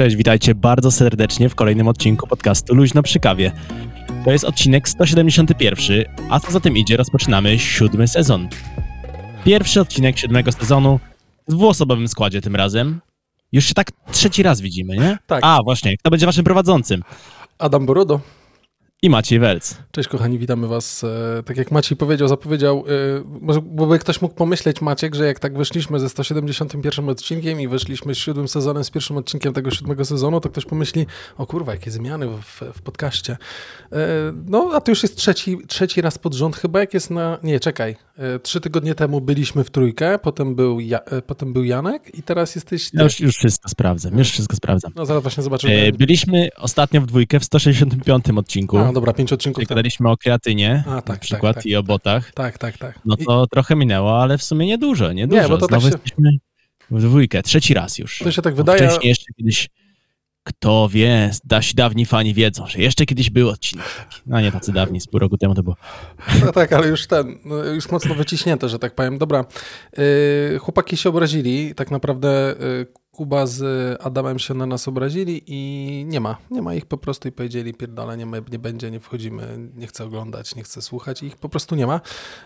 Cześć, witajcie bardzo serdecznie w kolejnym odcinku podcastu Luźno przy kawie. To jest odcinek 171, a co za tym idzie, rozpoczynamy siódmy sezon. Pierwszy odcinek siódmego sezonu w dwuosobowym składzie tym razem. Już się tak trzeci raz widzimy, nie? Tak. A, właśnie, kto będzie waszym prowadzącym? Adam Borodo. I Maciej Welc. Cześć kochani, witamy was. E, tak jak Maciej powiedział, zapowiedział, e, może by ktoś mógł pomyśleć, Maciek, że jak tak wyszliśmy ze 171 odcinkiem i weszliśmy z siódmym sezonem, z pierwszym odcinkiem tego siódmego sezonu, to ktoś pomyśli, o kurwa, jakie zmiany w, w podcaście. E, no, a to już jest trzeci, trzeci raz pod rząd chyba, jak jest na... Nie, czekaj. Trzy tygodnie temu byliśmy w trójkę, potem był, ja, potem był Janek i teraz jesteś. Ja już, już wszystko sprawdzam, już wszystko sprawdzam. No zaraz właśnie zobaczymy. Byliśmy ostatnio w dwójkę w 165 odcinku. A, dobra, pięć odcinków Jak gadaliśmy o kreatynie, A, tak, na tak, przykład, tak, i o botach. Tak, tak, tak. No I- to trochę minęło, ale w sumie niedużo, niedużo. Nie, bo to tak Znowu się- jesteśmy w dwójkę, trzeci raz już. To się tak Bo wydaje... Wcześniej jeszcze kiedyś, kto wie, nasi dawni fani wiedzą, że jeszcze kiedyś był odcinek. No nie tacy dawni, z pół roku temu to było. No tak, ale już ten, no, już mocno wyciśnięte, że tak powiem. Dobra, yy, chłopaki się obrazili, tak naprawdę yy, Kuba z Adamem się na nas obrazili i nie ma, nie ma ich po prostu i powiedzieli pierdolę, nie, ma, nie będzie, nie wchodzimy, nie chcę oglądać, nie chcę słuchać ich po prostu nie ma.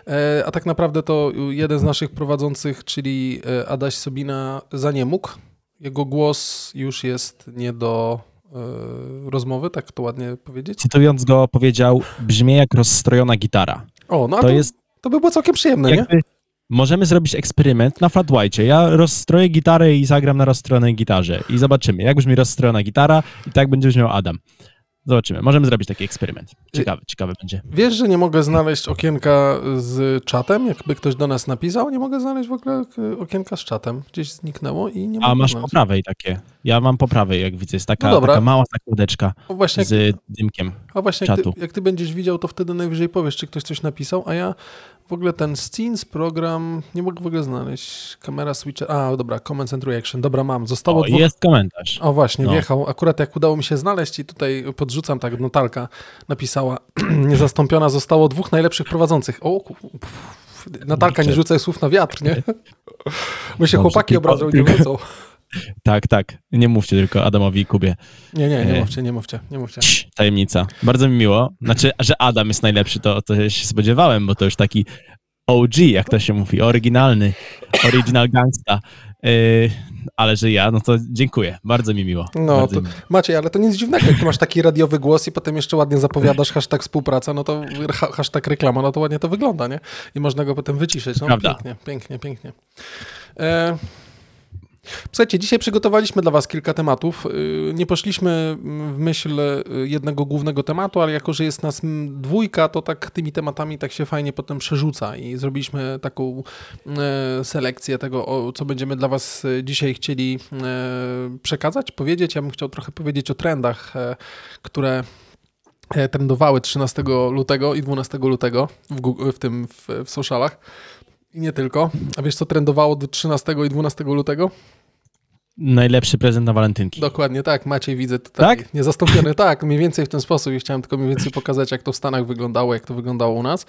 E, a tak naprawdę to jeden z naszych prowadzących, czyli e, Adaś Sobina za nie mógł. Jego głos już jest nie do e, rozmowy, tak to ładnie powiedzieć. Cytując go, powiedział, brzmi jak rozstrojona gitara. O, no To to, jest to by było całkiem przyjemne, nie? Możemy zrobić eksperyment na flat white. Ja rozstroję gitarę i zagram na rozstrojonej gitarze i zobaczymy, jak brzmi rozstrojona gitara i tak będzie brzmiał Adam. Zobaczymy. Możemy zrobić taki eksperyment. Ciekawy, ciekawy będzie. Wiesz, że nie mogę znaleźć okienka z czatem? Jakby ktoś do nas napisał, nie mogę znaleźć w ogóle e, okienka z czatem. Gdzieś zniknęło i nie mogę A masz po znaleźć. prawej takie. Ja mam po prawej, jak widzę. Jest taka, No taka mała zakładeczka jak, z dymkiem. a właśnie jak, ty, jak ty będziesz widział, to wtedy najwyżej powiesz, czy ktoś coś napisał, a ja w ogóle ten scenes program nie mogę w ogóle znaleźć. Kamera switcher, a dobra, comments and reaction, dobra mam. Zostało O, dwóch... jest komentarz. O właśnie, No. wjechał. Akurat jak udało mi się znaleźć i tutaj podrzucam, tak Natalka napisała, niezastąpiona zostało dwóch najlepszych prowadzących. O, pff, Natalka, nie rzucaj słów na wiatr, nie? Bo się Dobrze, chłopaki obrażą i nie wrócą. Tak, tak. Nie mówcie tylko Adamowi i Kubie. Nie, nie, nie E. mówcie, nie mówcie, nie mówcie. Cii, tajemnica. Bardzo mi miło. Znaczy, że Adam jest najlepszy, to, to się spodziewałem, bo to już taki OG, jak to się mówi, oryginalny, original gangsta. Yy, ale że ja, no to dziękuję. Bardzo mi miło. No, Bardzo to, mi... Maciej, ale to nic dziwnego, jak masz taki radiowy głos i potem jeszcze ładnie zapowiadasz hashtag współpraca, no to ha, hashtag reklama, no to ładnie to wygląda, nie? I można go potem wyciszyć. No, Prawda. pięknie, pięknie, pięknie. E... Słuchajcie, dzisiaj przygotowaliśmy dla Was kilka tematów. Yy, Nie poszliśmy w myśl yy, jednego głównego tematu, ale jako, że jest nas dwójka, to tak tymi tematami tak się fajnie potem przerzuca i zrobiliśmy taką e, selekcję tego, co będziemy dla Was dzisiaj chcieli przekazać, powiedzieć. Ja bym chciał trochę powiedzieć o trendach, które trendowały 13 lutego i 12 lutego w, Google, w tym w, w socialach. I nie tylko. A wiesz, co trendowało do 13 i 12 lutego? Najlepszy prezent na walentynki. Dokładnie tak, Maciej widzę tutaj Tak? niezastąpiony. Tak, mniej więcej w ten sposób i chciałem tylko mniej więcej pokazać, jak to w Stanach wyglądało, jak to wyglądało u nas.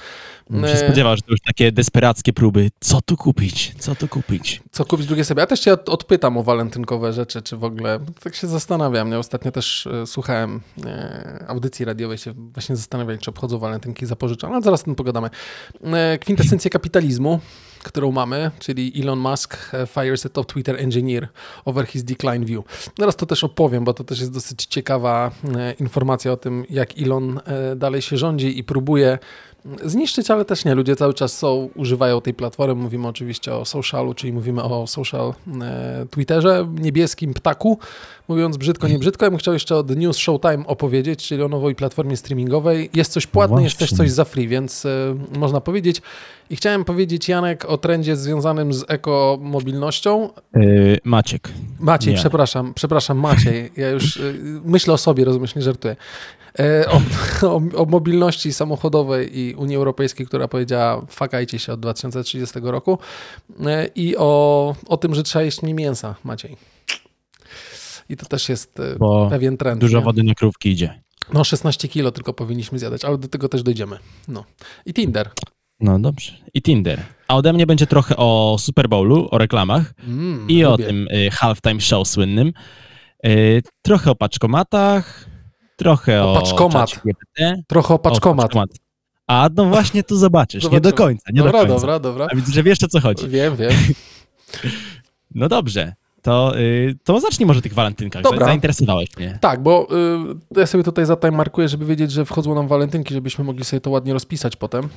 Bym się E, spodziewał, że to już takie desperackie próby. Co tu kupić? Co tu kupić? Co kupić drugie sobie? Ja też cię od- odpytam o walentynkowe rzeczy, czy w ogóle. Tak się zastanawiam. Ja ostatnio też e, słuchałem e, audycji radiowej, się właśnie zastanawiałem, czy obchodzą walentynki zapożyczone, ale zaraz o tym pogadamy. Kwintesencję kapitalizmu, którą mamy, czyli Elon Musk e, fires a top Twitter engineer over his decline view. Zaraz to też opowiem, bo to też jest dosyć ciekawa e, informacja o tym, jak Elon e, dalej się rządzi i próbuje zniszczyć, ale też nie. Ludzie cały czas są, używają tej platformy. Mówimy oczywiście o socialu, czyli mówimy o social e, Twitterze, niebieskim ptaku. Mówiąc brzydko, nie brzydko, ja bym chciał jeszcze o The News Showtime opowiedzieć, czyli o nowej platformie streamingowej. Jest coś płatne, jest też coś za free, więc e, można powiedzieć. I chciałem powiedzieć, Janek, o trendzie związanym z ekomobilnością. Yy, Maciek. Maciej, nie. przepraszam, przepraszam, Maciej. Ja już y, myślę o sobie, rozumiesz, nie żartuję. E, o, o, o, mobilności samochodowej i Unii Europejskiej, która powiedziała fakajcie się od 2030 roku e, i o, o tym, że trzeba jeść nie mięsa, Maciej. I to też jest e, Bo pewien trend. Dużo nie? wody na krówki idzie. No 16 kilo tylko powinniśmy zjadać, ale do tego też dojdziemy. No. I Tinder. No dobrze. I Tinder. A ode mnie będzie trochę o Super Bowlu, o reklamach mm, i lubię. o tym y, halftime show słynnym. Y, trochę o paczkomatach, trochę o, o paczkomat. Trochę o paczkomat. o paczkomat. A no właśnie tu zobaczysz, Zobaczymy. nie do końca, nie dobra, do końca. Dobra, dobra, A widzę, że wiesz o co chodzi. Wiem, wiem. no dobrze. To, y, to zacznij może tych walentynkach. Dobra. Zainteresowałeś mnie. Tak, bo y, ja sobie tutaj za markuję, żeby wiedzieć, że wchodzą nam walentynki, żebyśmy mogli sobie to ładnie rozpisać potem.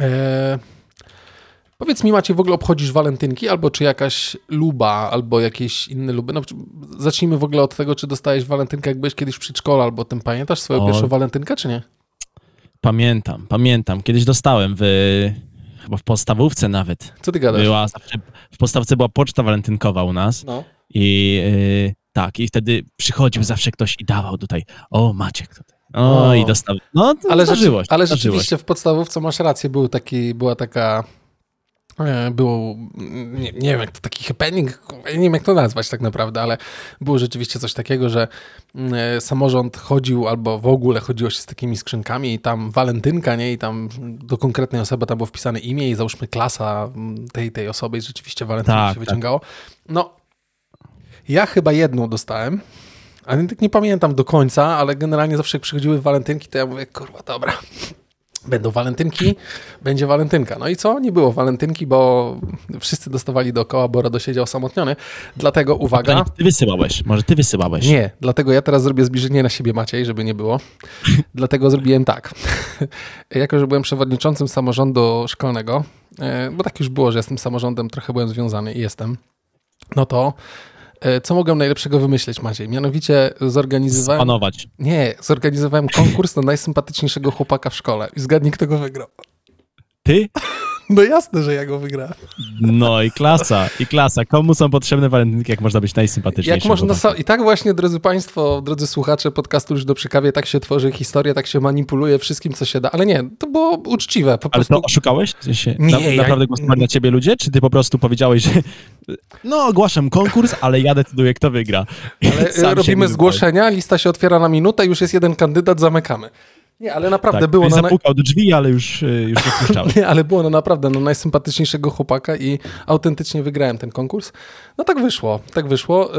E, powiedz mi, Macie, w ogóle obchodzisz walentynki, albo czy jakaś luba, albo jakieś inne luby? No, zacznijmy w ogóle od tego, czy dostałeś walentynkę, jak byłeś kiedyś w przedszkolu, albo tym pamiętasz swoją o, pierwszą walentynkę, czy nie? Pamiętam, pamiętam. Kiedyś dostałem w chyba w podstawówce nawet. Co ty gadasz? Była w podstawce była poczta walentynkowa u nas. No. I yy, tak, i wtedy przychodził zawsze ktoś i dawał tutaj, o Maciek tutaj. O, i dostał. No, to ale, zdarzyło ale rzeczywiście w podstawówce masz rację, był taki, była taka. E, było, nie, nie, wiem jak to taki happening, nie wiem jak to nazwać tak naprawdę, ale było rzeczywiście coś takiego, że e, samorząd chodził albo w ogóle chodziło się z takimi skrzynkami i tam walentynka, nie, i tam do konkretnej osoby tam było wpisane imię i załóżmy klasa tej, tej osoby i rzeczywiście walentynka tak, się tak. wyciągało. No, ja chyba jedną dostałem, ale tak nie pamiętam do końca, ale generalnie zawsze jak przychodziły walentynki, to ja mówię, kurwa, dobra, będą walentynki, będzie walentynka. No i co? Nie było walentynki, bo wszyscy dostawali dookoła, bo Rado siedział osamotniony. Dlatego uwaga... Pytanie, ty wysyłałeś, może ty wysyłałeś. Nie, dlatego ja teraz zrobię zbliżenie na siebie Maciej, żeby nie było. dlatego zrobiłem tak. jako, że byłem przewodniczącym samorządu szkolnego, e, bo tak już było, że jestem samorządem, trochę byłem związany i jestem, no to co mogłem najlepszego wymyśleć, Maciej? Mianowicie zorganizowałem... Spanować. Nie, zorganizowałem konkurs na najsympatyczniejszego chłopaka w szkole. I zgadnij, kto go wygrał. Ty? No jasne, że ja go wygrałem. No i klasa, i klasa. Komu są potrzebne walentynki, jak można być najsympatyczniejszym? Jak można I tak właśnie, drodzy Państwo, drodzy słuchacze podcastu już do przykawie, tak się tworzy historia, tak się manipuluje wszystkim, co się da. Ale nie, to było uczciwe. Po Ale prostu... to oszukałeś? Się nie, na, ja... Naprawdę głosowali na ciebie ludzie? Czy ty po prostu powiedziałeś, że no ogłaszam konkurs, ale ja decyduję, kto wygra. Ale robimy zgłoszenia, lista się otwiera na minutę, już jest jeden kandydat, zamykamy. Nie, ale naprawdę tak, było... Na zapukał do drzwi, ale już, y, już nie wpuszczałem. nie, ale było no naprawdę no, najsympatyczniejszego chłopaka i autentycznie wygrałem ten konkurs. No tak wyszło, tak wyszło.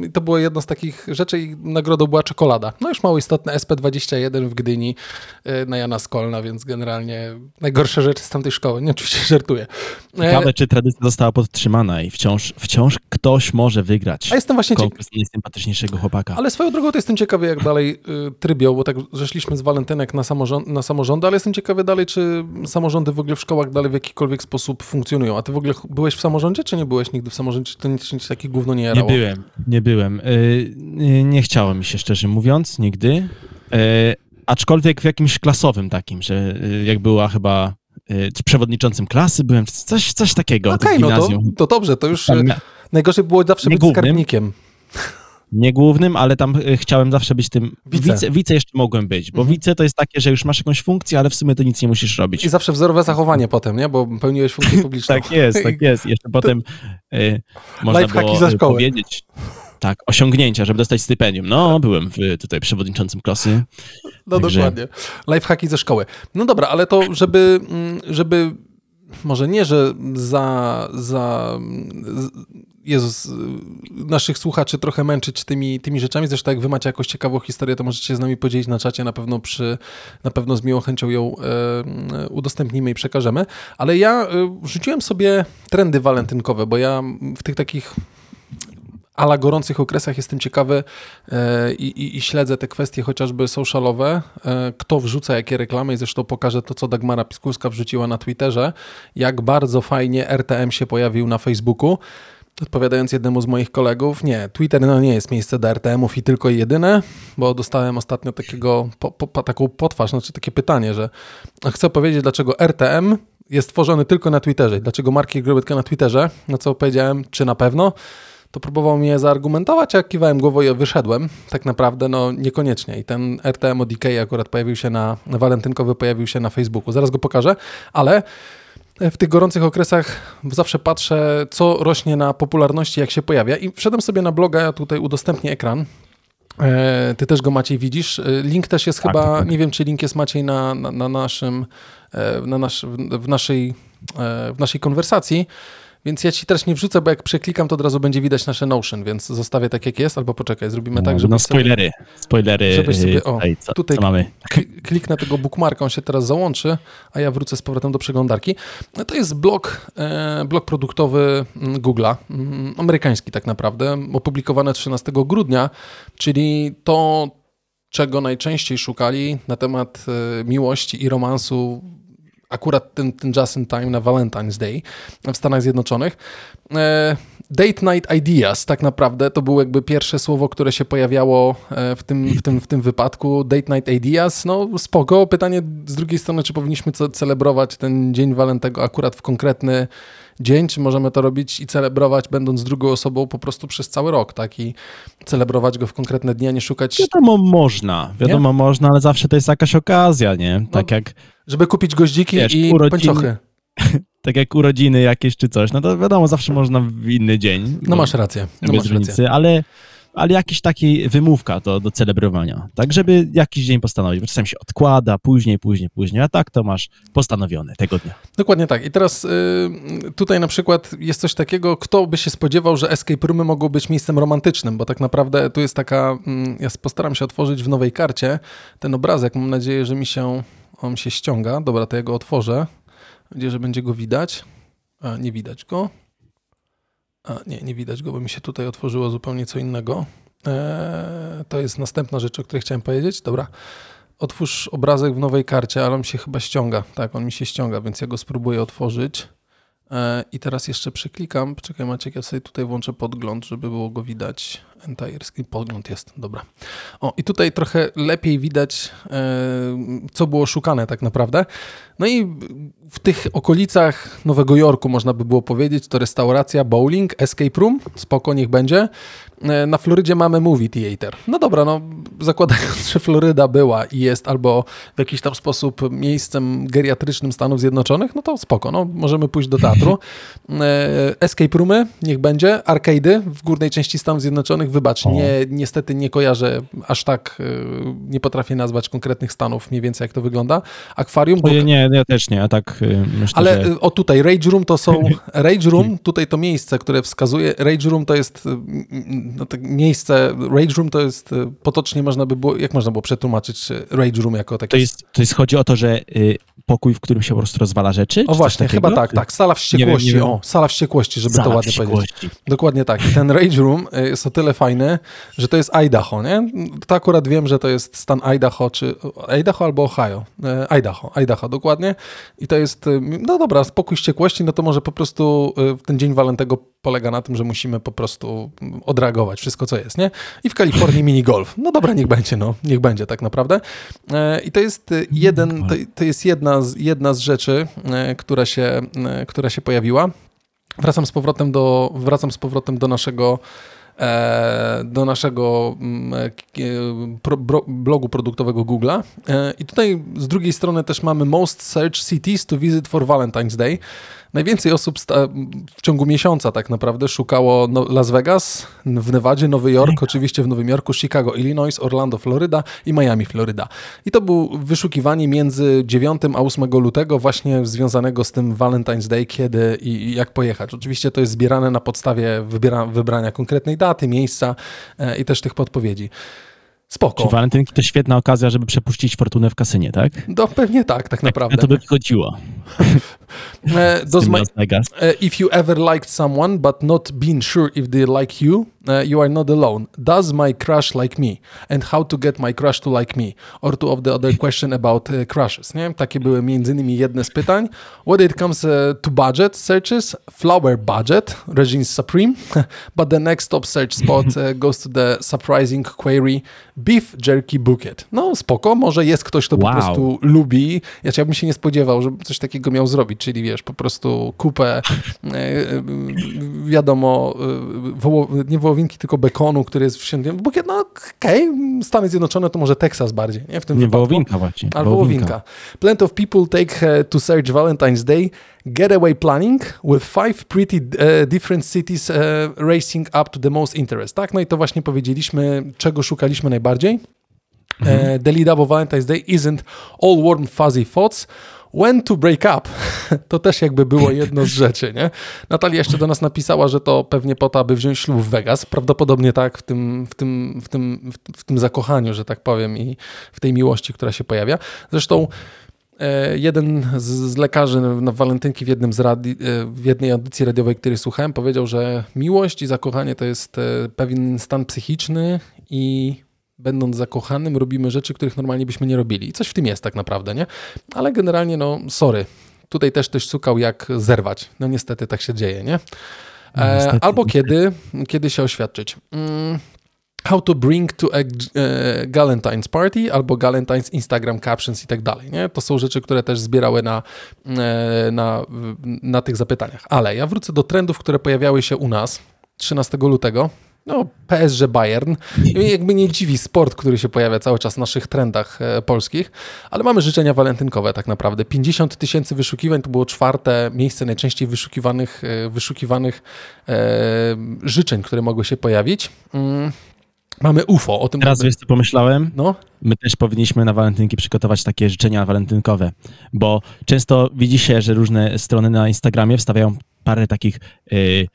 Yy, to było jedno z takich rzeczy i nagrodą była czekolada. No już mało istotne, SP21 w Gdyni yy, na Jana Skolna, więc generalnie najgorsze rzeczy z tamtej szkoły. Nie, oczywiście żartuję. Ciekawe, czy tradycja została podtrzymana i wciąż, wciąż ktoś może wygrać A jestem właśnie konkurs najsympatyczniejszego chłopaka. Ale swoją drogą to jestem ciekawy, jak dalej yy, trybią, bo tak żeszliśmy z walentynek na, samorząd, na samorządy, ale jestem ciekawy dalej, czy samorządy w ogóle w szkołach dalej w jakikolwiek sposób funkcjonują. A ty w ogóle byłeś w samorządzie, czy nie byłeś nigdy w samorządzie? Czy to nic, nic takie gówno nie jarało? Nie byłem, nie byłem. Yy, nie chciało mi się, szczerze mówiąc, nigdy. Yy, aczkolwiek w jakimś klasowym takim, że yy, jak była chyba yy, przewodniczącym klasy byłem, coś, coś takiego Okej, okay, no to, to dobrze, to już Tam, najgorzej było zawsze być głównym. skarbnikiem nie głównym, ale tam e, chciałem zawsze być tym. Wice, wice, wice jeszcze mogłem być, bo mhm. wice to jest takie, że już masz jakąś funkcję, ale w sumie to nic nie musisz robić. I zawsze wzorowe zachowanie potem, nie? Bo pełniłeś funkcję publiczną. tak jest, tak jest. Jeszcze potem y, można było za powiedzieć. Tak, osiągnięcia, żeby dostać stypendium. No, byłem w, tutaj przewodniczącym klasy. No także... dokładnie. Lifehacki ze szkoły. No dobra, ale to żeby, mm, żeby może nie, że za, za Jezus, naszych słuchaczy trochę męczyć tymi, tymi rzeczami. Zresztą jak wy macie jakąś ciekawą historię, to możecie z nami podzielić na czacie. Na pewno przy, na pewno z miłą chęcią ją e, udostępnimy i przekażemy. Ale ja e, rzuciłem sobie trendy walentynkowe, bo ja w tych takich ala gorących okresach jestem ciekawy e, i, i, śledzę te kwestie chociażby socialowe, e, kto wrzuca jakie reklamy i zresztą pokażę to, co Dagmara Piskulska wrzuciła na Twitterze, jak bardzo fajnie RTM się pojawił na Facebooku. Odpowiadając jednemu z moich kolegów, nie, Twitter no nie jest miejsce do RTM-ów i tylko jedyne, bo dostałem ostatnio takiego, po, po, taką potwarz, znaczy takie pytanie, że chcę powiedzieć, dlaczego RTM jest tworzony tylko na Twitterze. Dlaczego marki gry tylko na Twitterze? Na co powiedziałem, czy na pewno? To próbował mnie zaargumentować, a kiwałem głową i wyszedłem. Tak naprawdę, no niekoniecznie. I ten RTM od akurat pojawił się na, walentynkowy pojawił się na Facebooku. Zaraz go pokażę, ale w tych gorących okresach zawsze patrzę, co rośnie na popularności, jak się pojawia. I wszedłem sobie na bloga, ja tutaj udostępnię ekran. E, ty też go Maciej widzisz. E, link też jest tak, chyba, tak. nie wiem czy link jest Maciej na, na, na naszym, e, na nasz, w, naszej, w naszej konwersacji. Więc ja ci teraz nie wrzucę, bo jak przeklikam, to od razu będzie widać nasze Notion, więc zostawię tak jak jest, albo poczekaj, zrobimy tak, no, żeby No spoilery, sobie, spoilery. Żebyś sobie, o, tutaj, co, tutaj co mamy? kliknę tego bookmarka, on się teraz załączy, a ja wrócę z powrotem do przeglądarki. No to jest blog, e, blog produktowy mm, Google'a, mm, amerykański tak naprawdę, opublikowany 13 grudnia, czyli to, czego najczęściej szukali na temat e, miłości i romansu akurat ten, ten Just in Time na Valentine's Day w Stanach Zjednoczonych. E, date Night Ideas tak naprawdę to było jakby pierwsze słowo, które się pojawiało e, w tym, w tym, w tym wypadku. Date Night Ideas, no spoko. Pytanie z drugiej strony, czy powinniśmy celebrować ten Dzień Walentego akurat w konkretny dzień, czy możemy to robić i celebrować, będąc drugą osobą po prostu przez cały rok, tak? I celebrować go w konkretne dni, a nie szukać... Wiadomo, można. Wiadomo, nie? można, ale zawsze to jest jakaś okazja, nie? Tak no, jak... Żeby kupić goździki wiesz, i urodzin... tak jak urodziny jakieś czy coś, no to wiadomo, zawsze można w inny dzień. No masz rację. No masz rację. ale ale jakiś taki wymówka to do celebrowania, tak, żeby jakiś dzień postanowić, bo czasem się odkłada, później, później, później, a tak to masz postanowione tego dnia. Dokładnie tak. I teraz y, tutaj na przykład jest coś takiego, kto by się spodziewał, że escape roomy mogą być miejscem romantycznym, bo tak naprawdę tu jest taka, mm, ja postaram się otworzyć w nowej karcie ten obrazek, mam nadzieję, że mi się, on się ściąga, dobra, to ja go otworzę, nadzieję, że będzie go widać, a nie widać go. A nie, nie widać go, bo mi się tutaj otworzyło zupełnie co innego. Eee, to jest następna rzecz, o której chciałem powiedzieć. Dobra. Otwórz obrazek w nowej karcie, ale on się chyba ściąga. Tak, on mi się ściąga, więc ja go spróbuję otworzyć. Eee, I teraz jeszcze przeklikam. Czekaj Maciek, ja sobie tutaj włączę podgląd, żeby było go widać. Entire screen, podgląd jest, dobra. O, i tutaj trochę lepiej widać, e, co było szukane tak naprawdę. No i w tych okolicach Nowego Jorku, można by było powiedzieć, to restauracja, bowling, escape room, spoko, niech będzie. E, na Florydzie mamy movie theater. No dobra, no zakładając, że Floryda była i jest albo w jakiś tam sposób miejscem geriatrycznym Stanów Zjednoczonych, no to spoko, no możemy pójść do teatru. E, escape roomy, niech będzie. Arcade'y w górnej części Stanów Zjednoczonych, wybacz, nie, niestety nie kojarzę aż tak, e, nie potrafię nazwać konkretnych stanów, mniej więcej jak to wygląda. Akwarium. Bo... Nie, ja też nie, a tak myślę, Ale że... o tutaj, Rage Room to są, Rage Room, tutaj to miejsce, które wskazuje, Rage Room to jest no, tak miejsce, Rage Room to jest, potocznie można by było, jak można było przetłumaczyć Rage Room jako takie... To jest, to jest chodzi o to, że y, pokój, w którym się po prostu rozwala rzeczy? O właśnie, chyba tak, tak. Sala wściekłości, nie wiem, nie wiem. o, sala wściekłości, żeby sala to ładnie powiedzieć. Dokładnie tak. Ten Rage Room jest o tyle fajny, że to jest Idaho, nie? To akurat wiem, że to jest stan Idaho, czy Idaho albo Ohio. Idaho, Idaho, dokładnie. I to jest, no dobra, spokój wściekłości, no to może po prostu ten dzień walentego polega na tym, że musimy po prostu odreagować wszystko, co jest, nie? I w Kalifornii mini golf. No dobra, niech będzie, no, niech będzie tak naprawdę. E, I to jest jeden, to, to jest jedna z, jedna z rzeczy, e, która się, e, która się pojawiła. Wracam z powrotem do, wracam z powrotem do naszego do naszego mm, blogu produktowego Google'a. I tutaj z drugiej strony też mamy Most Search Cities to Visit for Valentine's Day. Najwięcej osób w ciągu miesiąca tak naprawdę szukało no, Las Vegas, w Nevadzie, Nowy Jork, oczywiście w Nowym Jorku, Chicago, Illinois, Orlando, Floryda i Miami, Floryda. I to było wyszukiwanie między 9 a 8 lutego właśnie związanego z tym Valentine's Day, kiedy i, jak pojechać. Oczywiście to jest zbierane na podstawie wybiera, wybrania konkretnej daty, miejsca e, i też tych podpowiedzi. Spoko. Czyli walentynki to świetna okazja, żeby przepuścić fortunę w kasynie, tak? No pewnie tak, tak naprawdę. to by wychodziło. E, does my. Uh, if you ever liked someone but not been sure if they like you, uh, you are not alone. Does my crush like me? And how to get my crush to like me? Or two of the other question about crushes. Nie? Takie były między innymi jedne z pytań. When it comes to budget searches, flower budget, Regine Supreme. but the next top search spot goes to the surprising query beef jerky bucket. No spoko, może jest ktoś, kto po Wow. prostu lubi. Ja, ja bym się nie spodziewał, żeby coś takiego miał zrobić, czyli wiesz, po prostu kupę, e, e, wiadomo, e, woło, nie wołowinki, tylko bekonu, który jest wsiądnięty w bukiet. No okej, Stany Zjednoczone to może Teksas bardziej, nie? W tym Nie, wypadku. wołowinka właśnie. Albo wołowinka. Plenty of people take to search Valentine's Day getaway planning with five pretty different cities racing up to the most interest. Tak, no i to właśnie powiedzieliśmy, czego szukaliśmy najbardziej. E, the lead up of Valentine's Day isn't all warm fuzzy thoughts. When to break up? To też jakby było jedno z rzeczy, nie? Natalia jeszcze do nas napisała, że to pewnie po to, aby wziąć ślub w Vegas. Prawdopodobnie tak, w tym, w tym, w tym, w tym zakochaniu, że tak powiem, i w tej miłości, która się pojawia. Zresztą e, jeden z, lekarzy na walentynki w, jednym z radi, e, w jednej audycji radiowej, której słuchałem, powiedział, że miłość i zakochanie to jest e, pewien stan psychiczny i będąc zakochanym, robimy rzeczy, których normalnie byśmy nie robili. I coś w tym jest tak naprawdę, nie? Ale generalnie, no, sorry. Tutaj też ktoś szukał, jak zerwać. No niestety tak się dzieje, nie? No, E, niestety, albo kiedy, kiedy się oświadczyć. Mm, how to bring to a e, Galentine's party albo Galentine's Instagram captions i tak dalej, nie? To są rzeczy, które też zbierały na, e, na, na tych zapytaniach. Ale ja wrócę do trendów, które pojawiały się u nas 13 lutego. No, PSG Bayern. Jakby nie dziwi sport, który się pojawia cały czas w naszych trendach e, polskich, ale mamy życzenia walentynkowe tak naprawdę. 50 tysięcy wyszukiwań to było czwarte miejsce najczęściej wyszukiwanych, e, wyszukiwanych e, życzeń, które mogły się pojawić. Mm. Mamy UFO, o tym Teraz wiesz, co pomyślałem? No, My też powinniśmy na walentynki przygotować takie życzenia walentynkowe, bo często widzi się, że różne strony na Instagramie wstawiają parę takich, y,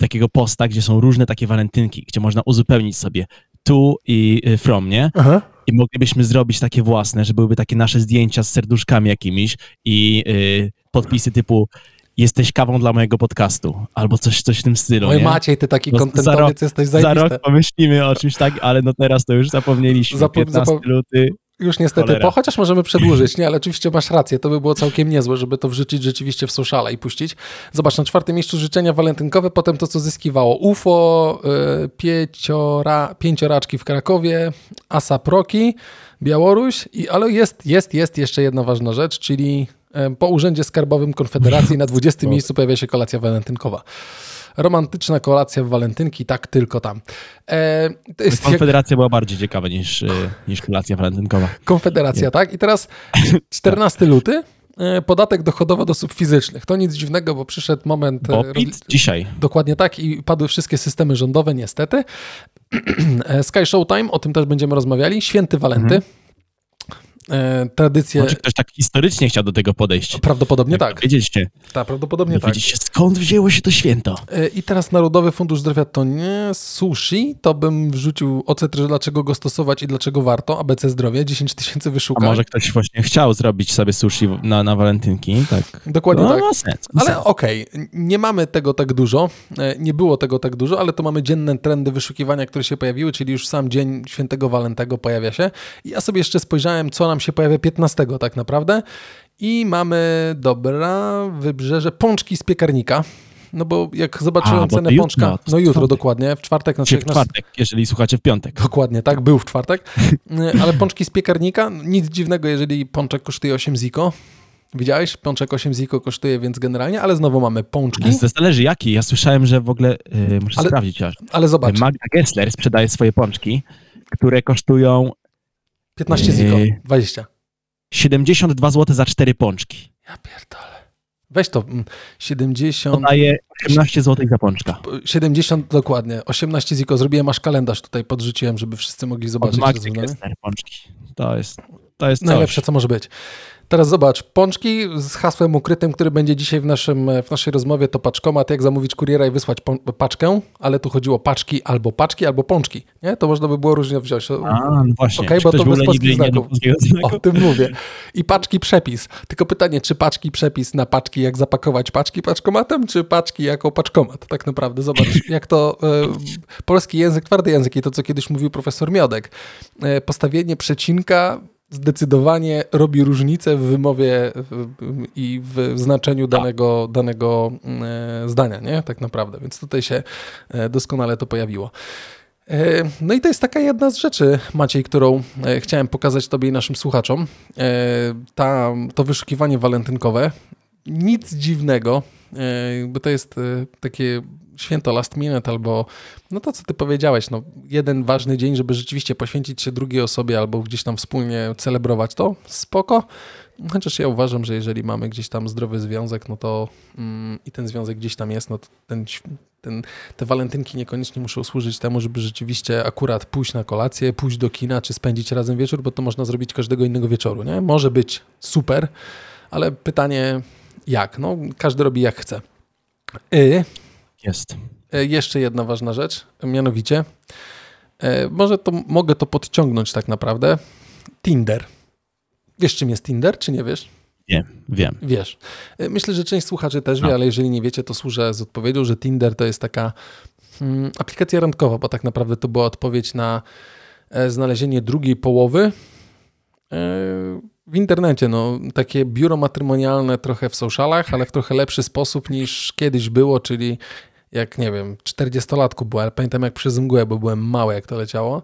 takiego posta, gdzie są różne takie walentynki, gdzie można uzupełnić sobie tu i y, from, nie? Aha. I moglibyśmy zrobić takie własne, że byłyby takie nasze zdjęcia z serduszkami jakimiś i y, podpisy typu jesteś kawą dla mojego podcastu, albo coś, coś w tym stylu, Oj nie? Maciej, ty taki No, za kontentowiec jesteś Za zajebisty. rok pomyślimy o czymś tak, ale no teraz to już zapomnieliśmy. Zapo- 15 zapo- luty. Już niestety, Cholera. po, chociaż możemy przedłużyć, nie, ale oczywiście masz rację, to by było całkiem niezłe, żeby to wrzucić rzeczywiście w sociala i puścić. Zobacz, na czwartym miejscu życzenia walentynkowe, potem to, co zyskiwało UFO, y, pięciora, pięcioraczki w Krakowie, Asa Proki, Białoruś, i, ale jest, jest, jest jeszcze jedna ważna rzecz, czyli po Urzędzie Skarbowym Konfederacji na 20 miejscu pojawia się kolacja walentynkowa. Romantyczna kolacja w walentynki, tak tylko tam. E, jest jak, Konfederacja była bardziej ciekawa niż, y, niż kolacja walentynkowa. Konfederacja, tak? I teraz 14 luty, e, podatek dochodowy od osób fizycznych. To nic dziwnego, bo przyszedł moment... e, Bo PIT dzisiaj. Dokładnie tak i padły wszystkie systemy rządowe, niestety. E, Sky Showtime, o tym też będziemy rozmawiali. Święty Walenty. E, Tradycje... Może ktoś tak historycznie chciał do tego podejść. Prawdopodobnie tak. Wiedzieliście. tak. Prawdopodobnie tak. Wiedzieliście, skąd wzięło się to święto? E, I teraz Narodowy Fundusz Zdrowia to nie sushi, to bym wrzucił ocet, dlaczego go stosować i dlaczego warto. ABC Zdrowie, 10 tysięcy A wyszukań. może ktoś właśnie chciał zrobić sobie sushi na, na walentynki, tak? Dokładnie no, tak. Ma sens. ma Ale okej, nie mamy tego tak dużo, e, nie było tego tak dużo, ale to mamy dzienne trendy wyszukiwania, które się pojawiły, czyli już sam dzień świętego Walentego pojawia się. I ja sobie jeszcze spojrzałem, co nam się pojawia 15 tak naprawdę. I mamy, dobra, wybrzeże, pączki z piekarnika. No bo jak zobaczyłem A, bo cenę jutro, pączka, no jutro czwartek. dokładnie, w czwartek, znaczy Czy w jak nas- czwartek, jeżeli słuchacie w piątek. Dokładnie, tak, był w czwartek. Ale pączki z piekarnika, nic dziwnego, jeżeli pączek kosztuje 8 ziko. Widziałeś? Pączek 8 ziko kosztuje, więc generalnie, ale znowu mamy pączki. To zależy jaki. Ja słyszałem, że w ogóle, y, muszę Ale- sprawdzić aż. Ale zobacz, Magda Gessler sprzedaje swoje pączki, które kosztują 15 ziko, Yy. 20. 72 zł za cztery pączki. Ja pierdolę. Weź to, mm, 70, Podaje 18 zł za pączka. 70 dokładnie, 18 ziko. Zrobiłem aż kalendarz tutaj, podrzuciłem, żeby wszyscy mogli Od zobaczyć. Magdy rozwiązanie. Gessler pączki. To jest, to jest coś. Najlepsze, co może być. Teraz zobacz, pączki z hasłem ukrytym, który będzie dzisiaj w, naszym, w naszej rozmowie, to paczkomat, jak zamówić kuriera i wysłać paczkę, ale tu chodziło paczki albo paczki, albo pączki, nie? To można by było różnie wziąć. A, no właśnie. Okay, bo to bez polskich znaków. O tym mówię. I paczki przepis. Tylko pytanie, czy paczki przepis na paczki, jak zapakować paczki paczkomatem, czy paczki jako paczkomat? Tak naprawdę, zobacz, jak to y, polski język, twardy język i to, co kiedyś mówił profesor Miodek. Y, postawienie przecinka zdecydowanie robi różnicę w wymowie i w znaczeniu tak. danego, danego e, zdania, nie? Tak naprawdę. Więc tutaj się e, doskonale to pojawiło. E, no i to jest taka jedna z rzeczy, Maciej, którą chciałem pokazać Tobie i naszym słuchaczom. Ta, to wyszukiwanie walentynkowe. Nic dziwnego, bo to jest takie święto last minute albo no to, co ty powiedziałeś, no jeden ważny dzień, żeby rzeczywiście poświęcić się drugiej osobie albo gdzieś tam wspólnie celebrować to, spoko. Chociaż ja uważam, że jeżeli mamy gdzieś tam zdrowy związek, no to mm, i ten związek gdzieś tam jest, no to ten, ten, te walentynki niekoniecznie muszą służyć temu, żeby rzeczywiście akurat pójść na kolację, pójść do kina, czy spędzić razem wieczór, bo to można zrobić każdego innego wieczoru, nie? Może być super, ale pytanie jak? No, każdy robi jak chce. Y, jest. E, jeszcze jedna ważna rzecz, mianowicie, e, może to mogę to podciągnąć tak naprawdę. Tinder. Wiesz, czym jest Tinder, czy nie wiesz? Nie, wiem. Wiesz. E, myślę, że część słuchaczy też no. wie, ale jeżeli nie wiecie, to służę z odpowiedzią, że Tinder to jest taka hmm, aplikacja randkowa, bo tak naprawdę to była odpowiedź na znalezienie drugiej połowy w internecie. No, takie biuro matrymonialne trochę w socialach, ale w trochę lepszy sposób niż kiedyś było, czyli jak nie wiem, 40-latku byłem, ale pamiętam jak przez mgłę, bo byłem mały, jak to leciało.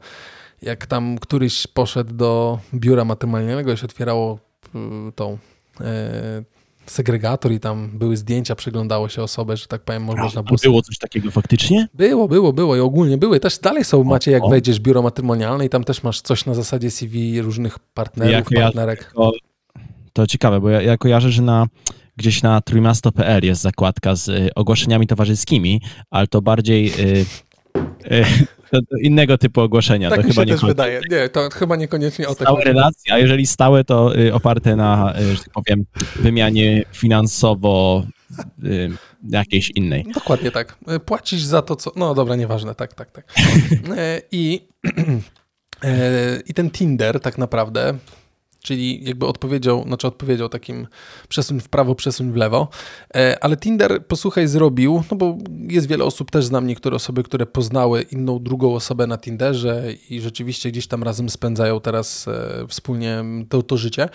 Jak tam któryś poszedł do biura matrymonialnego i się otwierało y, tą e, segregator i tam były zdjęcia, przeglądało się osobę, że tak powiem, można było... Było coś takiego faktycznie? Było, było, było i ogólnie były. Też dalej są, macie jak wejdziesz w biuro matrymonialne i tam też masz coś na zasadzie CV różnych partnerów, ja partnerek. To, to ciekawe, bo ja, ja kojarzę, że na gdzieś na trójmiasto.pl jest zakładka z y, ogłoszeniami towarzyskimi, ale to bardziej y, y, innego typu ogłoszenia. Tak to mi chyba się też wydaje. Nie, to chyba niekoniecznie o Stałe relacje, a jeżeli stałe, to oparte na, że tak powiem, wymianie finansowo jakiejś innej. Dokładnie tak. Płacisz za to, co... No dobra, nieważne, tak, tak, tak. I, I ten Tinder tak naprawdę czyli jakby odpowiedział, znaczy odpowiedział takim przesuń w prawo, przesuń w lewo. E, ale Tinder, posłuchaj, zrobił, no bo jest wiele osób, też znam niektóre osoby, które poznały inną, drugą osobę na Tinderze i rzeczywiście gdzieś tam razem spędzają teraz e, wspólnie to, to życie.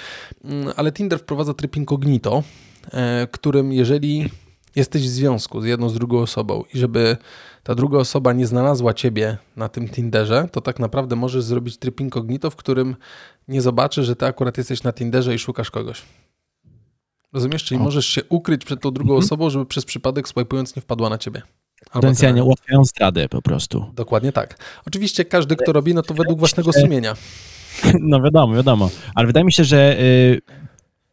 Mm, ale Tinder wprowadza tryb incognito, e, którym jeżeli jesteś w związku z jedną, z drugą osobą i żeby ta druga osoba nie znalazła ciebie na tym Tinderze, to tak naprawdę możesz zrobić tryb incognito, w którym nie zobaczy, że ty akurat jesteś na Tinderze i szukasz kogoś. Rozumiesz? Czyli o. możesz się ukryć przed tą drugą mhm. osobą, żeby przez przypadek swajpując nie wpadła na ciebie. Potencjalnie ułatwiają zdradę po prostu. Dokładnie tak. Oczywiście każdy, kto robi, no to według własnego sumienia. No wiadomo, wiadomo. Ale wydaje mi się, że y,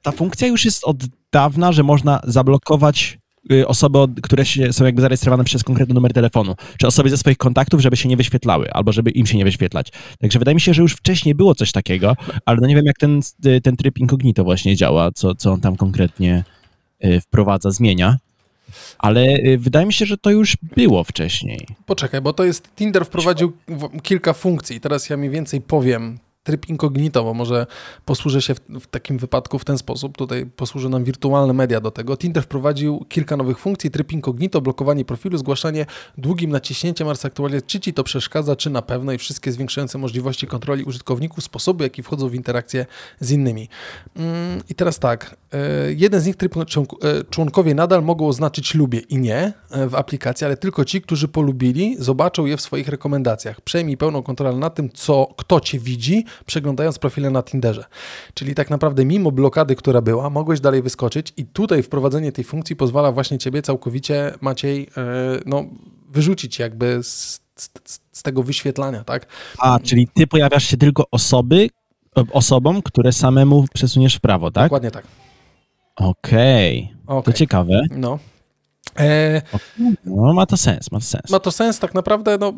ta funkcja już jest od dawna, że można zablokować osoby, które są jakby zarejestrowane przez konkretny numer telefonu, czy osoby ze swoich kontaktów, żeby się nie wyświetlały, albo żeby im się nie wyświetlać. Także wydaje mi się, że już wcześniej było coś takiego, ale no nie wiem, jak ten, y, ten tryb incognito właśnie działa, co, co on tam konkretnie y, wprowadza, zmienia. Ale wydaje mi się, że to już było wcześniej. Poczekaj, bo to jest Tinder wprowadził kilka funkcji. Teraz ja mniej więcej powiem, tryb incognito, bo może posłużę się w, w, takim wypadku w ten sposób. Tutaj posłuży nam wirtualne media do tego. Tinder wprowadził kilka nowych funkcji. Tryb incognito, blokowanie profilu, zgłaszanie długim naciśnięciem oraz aktualizacja, czy ci to przeszkadza, czy na pewno i wszystkie zwiększające możliwości kontroli użytkowników, sposoby, jaki wchodzą w interakcję z innymi. Mm, I teraz tak, e, jeden z nich tryb e, członkowie nadal mogą oznaczyć lubię i nie e, w aplikacji, ale tylko ci, którzy polubili, zobaczą je w swoich rekomendacjach. Przejmij pełną kontrolę nad tym, co, kto cię widzi, przeglądając profile na Tinderze. Czyli tak naprawdę mimo blokady, która była, mogłeś dalej wyskoczyć i tutaj wprowadzenie tej funkcji pozwala właśnie ciebie całkowicie, Maciej, e, no, wyrzucić jakby z, z, z tego wyświetlania, tak? A, czyli ty pojawiasz się tylko osoby, osobom, które samemu przesuniesz w prawo, tak? Dokładnie tak. Okej, okay. okay. to ciekawe. No. E... No, ma to sens, ma to sens. Ma to sens, tak naprawdę, no,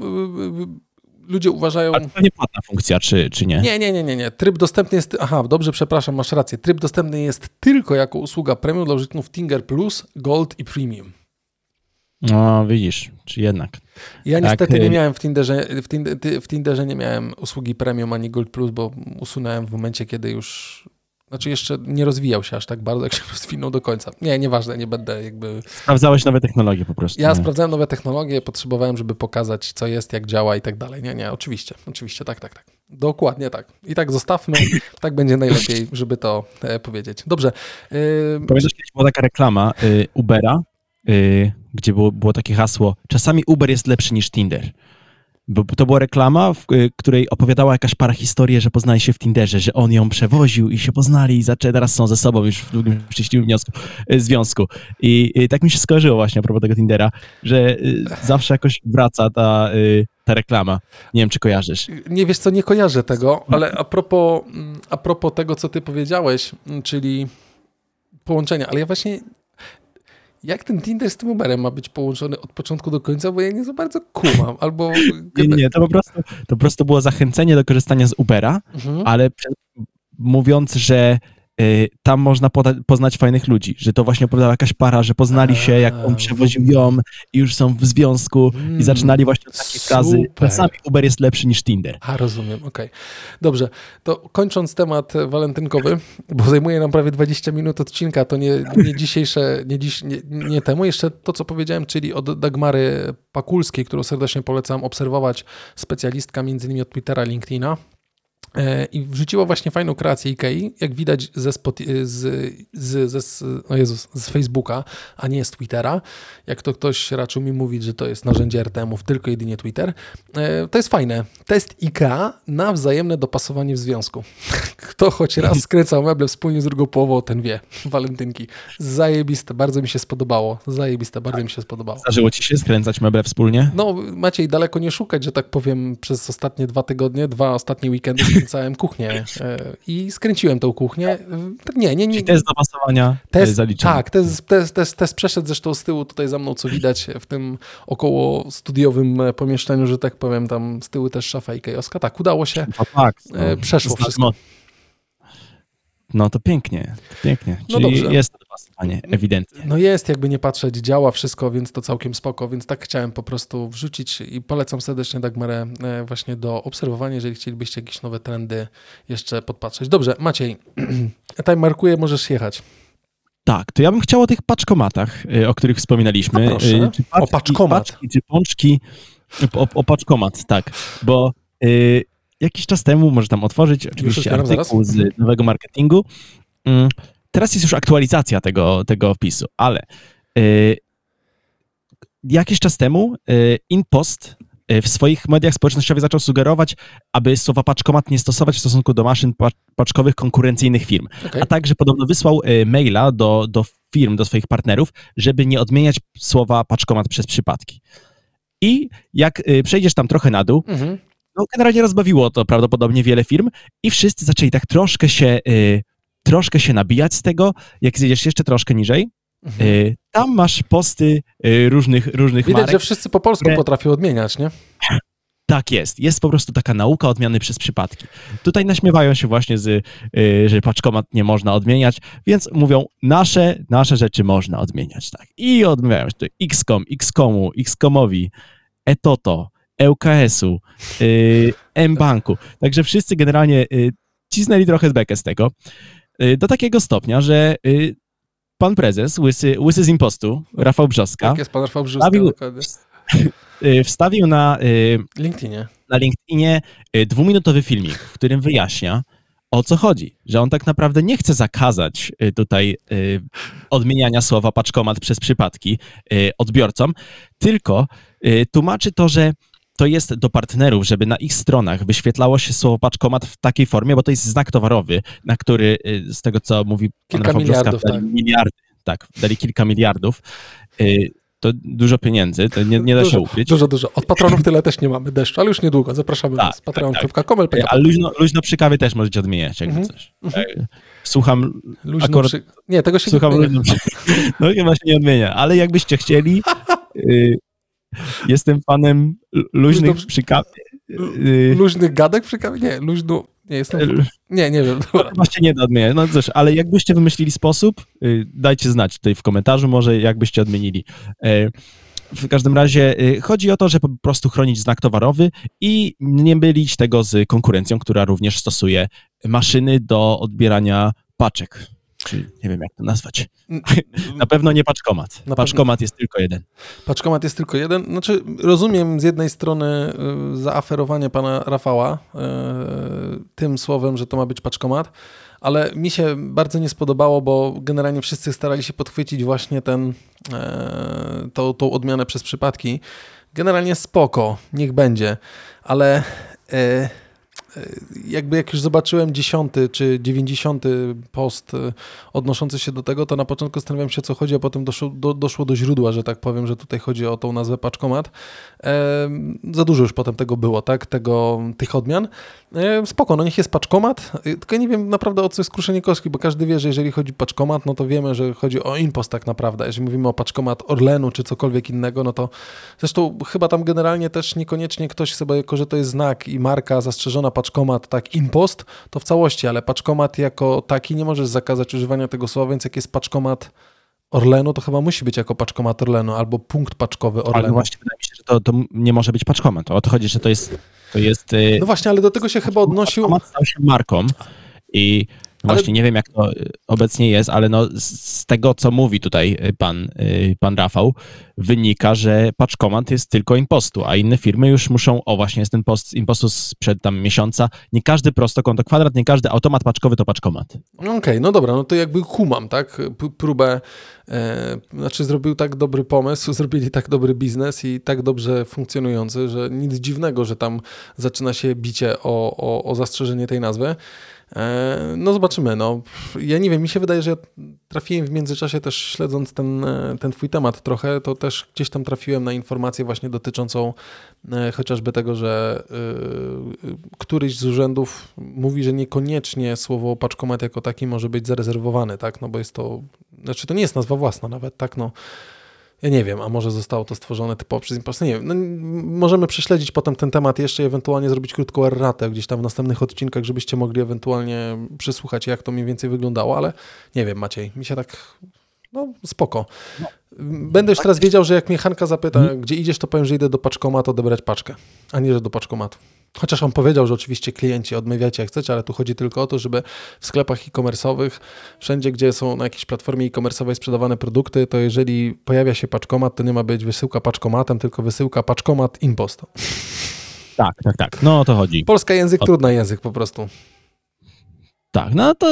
ludzie uważają... Ale to nie płatna funkcja, czy, czy nie? Nie, nie, nie, nie, nie. Tryb dostępny jest... Aha, dobrze, przepraszam, masz rację. Tryb dostępny jest tylko jako usługa premium dla użytkowników Tinder Plus, Gold i Premium. No, widzisz, czy jednak. Ja Tak, niestety nie y- miałem w Tinderze, w, Tinder, w Tinderze nie miałem usługi Premium ani Gold Plus, bo usunąłem w momencie, kiedy już... Znaczy jeszcze nie rozwijał się aż tak bardzo, jak się rozwinął do końca. Nie, nieważne, nie będę jakby... Sprawdzałeś nowe technologie po prostu. Ja nie? sprawdzałem nowe technologie, potrzebowałem, żeby pokazać, co jest, jak działa i tak dalej. Nie, nie, oczywiście, oczywiście, tak, tak, tak. Dokładnie tak. I tak zostawmy, tak będzie najlepiej, żeby to e, powiedzieć. Dobrze. Yy, Pamiętasz, kiedyś była taka reklama y, Ubera, y, gdzie było, było takie hasło, czasami Uber jest lepszy niż Tinder. Bo to była reklama, w y, której opowiadała jakaś para historię, że poznali się w Tinderze, że on ją przewoził i się poznali i zaczęli, teraz są ze sobą już w długim, szczęśliwym wniosku, y, związku. I, I tak mi się skojarzyło właśnie a propos tego Tindera, że y, zawsze jakoś wraca ta, y, ta reklama. Nie wiem, czy kojarzysz. nie wiesz co, nie kojarzę tego, ale a propos, mm, a propos tego, co ty powiedziałeś, mm, czyli połączenia, ale ja właśnie... Jak ten Tinder z tym Uberem ma być połączony od początku do końca, bo ja nie za bardzo kumam, albo... Nie, nie, to po prostu, to po prostu było zachęcenie do korzystania z Ubera, Mhm. ale mówiąc, że tam można poznać fajnych ludzi, że to właśnie opowiadała jakaś para, że poznali się, jak on przewoził ją i już są w związku Mm, i zaczynali właśnie od takiej frazy, super. czasami Uber jest lepszy niż Tinder. A, rozumiem, okej. Dobrze, to kończąc temat e, walentynkowy, bo zajmuje nam prawie 20 minut odcinka, to nie, nie dzisiejsze, nie, dziś, nie, nie temu, jeszcze to, co powiedziałem, czyli od Dagmary Pakulskiej, którą serdecznie polecam obserwować, specjalistka między innymi od Twittera, LinkedIna. E, I wrzuciła właśnie fajną kreację Ikei, jak widać ze, Spoti- z, z, z, o Jezus, z Facebooka, a nie z Twittera. Jak to ktoś raczył mi mówić, że to jest narzędzie RTM-ów, tylko jedynie Twitter. E, To jest fajne. Test IKEA na wzajemne dopasowanie w związku. Kto choć raz skręcał meble wspólnie z drugą połową, ten wie. Walentynki. Zajebiste, bardzo mi się spodobało. Zajebiste, bardzo mi się spodobało. Zdarzyło ci się skręcać meble wspólnie? No, Maciej, daleko nie szukać, że tak powiem, przez ostatnie dwa tygodnie, dwa ostatnie weekendy skręcałem kuchnię e, i skręciłem tą kuchnię. E, Nie, nie, nie. Czyli test dopasowania Test, test, zaliczony. tak, test, test, test, test przeszedł zresztą z tyłu tutaj za mną, co widać w tym około studiowym e, pomieszczeniu, że tak powiem, tam z tyłu też szafa ikejowska. Tak, udało się. No tak, E, przeszło wszystko. No, no to pięknie, pięknie. No Czyli dobrze. jest dopasowanie, ewidentnie. No jest, jakby nie patrzeć, działa wszystko, więc to całkiem spoko, więc tak chciałem po prostu wrzucić i polecam serdecznie Dagmarę e, właśnie do obserwowania, jeżeli chcielibyście jakieś nowe trendy jeszcze podpatrzeć. Dobrze, Maciej, time markuję, możesz jechać. Tak, to ja bym chciał o tych paczkomatach, y, o których wspominaliśmy. Proszę. Y, Czy O paczkomat. Paczki, czy pączki, o, o paczkomat, tak. Bo y, jakiś czas temu, może tam otworzyć oczywiście artykuł z nowego marketingu. Teraz jest już aktualizacja tego, tego wpisu, ale y, jakiś czas temu y, InPost y, w swoich mediach społecznościowych zaczął sugerować, aby słowa paczkomat nie stosować w stosunku do maszyn pa- paczkowych konkurencyjnych firm. Okay. A także podobno wysłał y, maila do, do firm, do swoich partnerów, żeby nie odmieniać słowa paczkomat przez przypadki. I jak y, przejdziesz tam trochę na dół, Mhm. no generalnie rozbawiło to prawdopodobnie wiele firm i wszyscy zaczęli tak troszkę się, y, troszkę się nabijać z tego. Jak zjedziesz jeszcze troszkę niżej, Mhm. y, tam masz posty y, różnych, różnych Widać, marek. że wszyscy po polsku które- potrafią odmieniać, nie? Tak jest. Jest po prostu taka nauka odmiany przez przypadki. Tutaj naśmiewają się właśnie z, y, że paczkomat nie można odmieniać, więc mówią, nasze, nasze rzeczy można odmieniać, tak. I odmieniają się tutaj XCOM, XCOMu, XCOMowi, Etoto, y, M-Banku. Także wszyscy generalnie cisnęli trochę z bekę z tego. Y, do takiego stopnia, że y, pan prezes, łysy, łysy z impostu, Rafał Brzoska, Jak jest pan Rafał Brzuska, Stawił- dokładnie. y, wstawił na LinkedInie. na LinkedInie dwuminutowy filmik, w którym wyjaśnia, o co chodzi. Że on tak naprawdę nie chce zakazać tutaj odmieniania słowa paczkomat przez przypadki odbiorcom, tylko tłumaczy to, że to jest do partnerów, żeby na ich stronach wyświetlało się słowo paczkomat w takiej formie, bo to jest znak towarowy, na który y, z tego, co mówi pan Kilka miliardów, tak. miliardy, tak, dali kilka miliardów. Y, To dużo pieniędzy, to nie, nie da się Dużo, ukryć. Dużo, dużo. Od patronów tyle też nie mamy deszczu, ale już niedługo. Zapraszamy Tak, was. tak, patreon.com E, A luźno, luźno przy kawie też możecie odmieniać, jakby Mhm, coś. E, Słucham, Luźno akurat przy... Nie, tego się słucham nie luźno przy... No chyba się nie odmienia, ale jakbyście chcieli, y, jestem fanem luźnych Luźno- przy kawie. Yy, Luźnych gadek przy kawie? Nie, luźno... Nie, jestem... Nie, nie wiem. No, właśnie nie da odmieniać. No cóż, ale jakbyście wymyślili sposób, yy, dajcie znać tutaj w komentarzu, może jakbyście odmienili. Yy, w każdym razie yy, chodzi o to, żeby po prostu chronić znak towarowy i nie mylić tego z konkurencją, która również stosuje maszyny do odbierania paczek. Nie wiem, jak to nazwać. Na pewno nie paczkomat. Na paczkomat jest tylko jeden. Paczkomat jest tylko jeden. Znaczy, rozumiem z jednej strony y, zaaferowanie pana Rafała y, tym słowem, że to ma być paczkomat, ale mi się bardzo nie spodobało, bo generalnie wszyscy starali się podchwycić właśnie ten, e, tą, tą odmianę przez przypadki. Generalnie spoko, niech będzie, ale e, jakby jak już zobaczyłem dziesiąty czy dziewięćdziesiąty post e, odnoszący się do tego, to na początku zastanawiałem się, o co chodzi, a potem doszło do, doszło do źródła, że tak powiem, że tutaj chodzi o tą nazwę paczkomat. E, za dużo już potem tego było, tak, tego, tych odmian. E, spoko, no niech jest paczkomat, e, tylko nie wiem naprawdę o co jest kruszenie kostki, bo każdy wie, że jeżeli chodzi paczkomat, no to wiemy, że chodzi o impost tak naprawdę. Jeżeli mówimy o paczkomat Orlenu czy cokolwiek innego, no to zresztą chyba tam generalnie też niekoniecznie ktoś sobie, jako że to jest znak i marka zastrzeżona paczkomat, tak, impost, to w całości, ale paczkomat jako taki nie możesz zakazać używania tego słowa, więc jak jest paczkomat Orlenu, to chyba musi być jako paczkomat Orlenu albo punkt paczkowy Orlenu. Ale właśnie wydaje mi się, że to, to nie może być paczkomat. O to chodzi, że to jest... To jest no właśnie, ale do tego się chyba odnosił... Paczkomat stał się marką i no ale... właśnie nie wiem, jak to obecnie jest, ale no z tego, co mówi tutaj pan, pan Rafał, wynika, że paczkomat jest tylko impostu, a inne firmy już muszą, o właśnie jest ten post impostu sprzed tam miesiąca, nie każdy prosto konto kwadrat, nie każdy automat paczkowy to paczkomat. Okej, okay, no dobra, no to jakby kumam, tak, próbę, e, znaczy zrobił tak dobry pomysł, zrobili tak dobry biznes i tak dobrze funkcjonujący, że nic dziwnego, że tam zaczyna się bicie o, o, o zastrzeżenie tej nazwy. E, no zobaczymy. No. Ja nie wiem, mi się wydaje, że ja trafiłem w międzyczasie też śledząc ten, e, ten twój temat trochę, to też gdzieś tam trafiłem na informację właśnie dotyczącą e, chociażby tego, że któryś z urzędów mówi, że niekoniecznie słowo paczkomat jako taki może być zarezerwowane, tak, no bo jest to, znaczy to nie jest nazwa własna nawet, tak, no ja nie wiem, a może zostało to stworzone typowo przez impostor. Nie wiem, no, możemy prześledzić potem ten temat jeszcze i ewentualnie zrobić krótką erratę gdzieś tam w następnych odcinkach, żebyście mogli ewentualnie przysłuchać, jak to mniej więcej wyglądało, ale nie wiem, Maciej, mi się tak, no spoko. No. Będę już teraz wiedział, że jak mnie Hanka zapyta, hmm. gdzie idziesz, to powiem, że idę do paczkomatu odebrać paczkę, a nie, że do paczkomatu. Chociaż on powiedział, że oczywiście klienci odmawiacie jak chcecie, ale tu chodzi tylko o to, żeby w sklepach e-commerce'owych, wszędzie gdzie są na jakiejś platformie e-commerce'owej sprzedawane produkty, to jeżeli pojawia się paczkomat, to nie ma być wysyłka paczkomatem, tylko wysyłka paczkomat impost. Tak, tak, tak. No o to chodzi. Polska język, o... trudny język po prostu. Tak, no to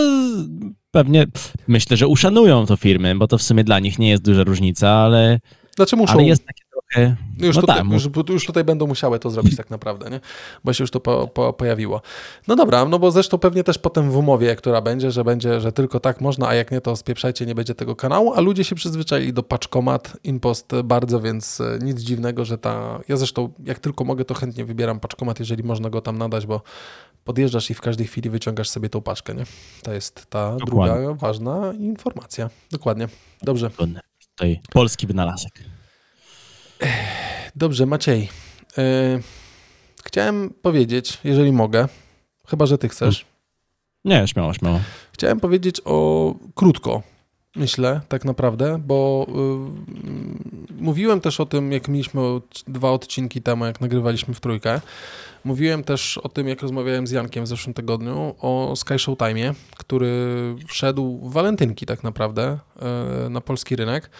pewnie myślę, że uszanują to firmy, bo to w sumie dla nich nie jest duża różnica, ale, znaczy muszą. ale jest takie trochę... Już, no tutaj, tak, już, już, tutaj będą musiały to zrobić tak naprawdę, nie? bo się już to po, po, pojawiło. No dobra, no bo zresztą pewnie też potem w umowie, która będzie, że będzie, że tylko tak można, a jak nie, to spieprzajcie, nie będzie tego kanału, a ludzie się przyzwyczaili do paczkomat, impost bardzo, więc e, nic dziwnego, że ta... Ja zresztą jak tylko mogę, to chętnie wybieram paczkomat, jeżeli można go tam nadać, bo podjeżdżasz i w każdej chwili wyciągasz sobie tą paczkę, nie? To jest ta Dokładnie. druga ważna informacja. Dokładnie. Dobrze. Tutaj polski wynalazek. Dobrze, Maciej. Yy, chciałem powiedzieć, jeżeli mogę, chyba że ty chcesz. Nie, śmiało, śmiało. Chciałem powiedzieć o krótko, myślę, tak naprawdę, bo yy, mówiłem też o tym, jak mieliśmy dwa odcinki temu, jak nagrywaliśmy w trójkę. Mówiłem też o tym, jak rozmawiałem z Jankiem w zeszłym tygodniu, o Sky Showtime, który wszedł w walentynki tak naprawdę yy, na polski rynek.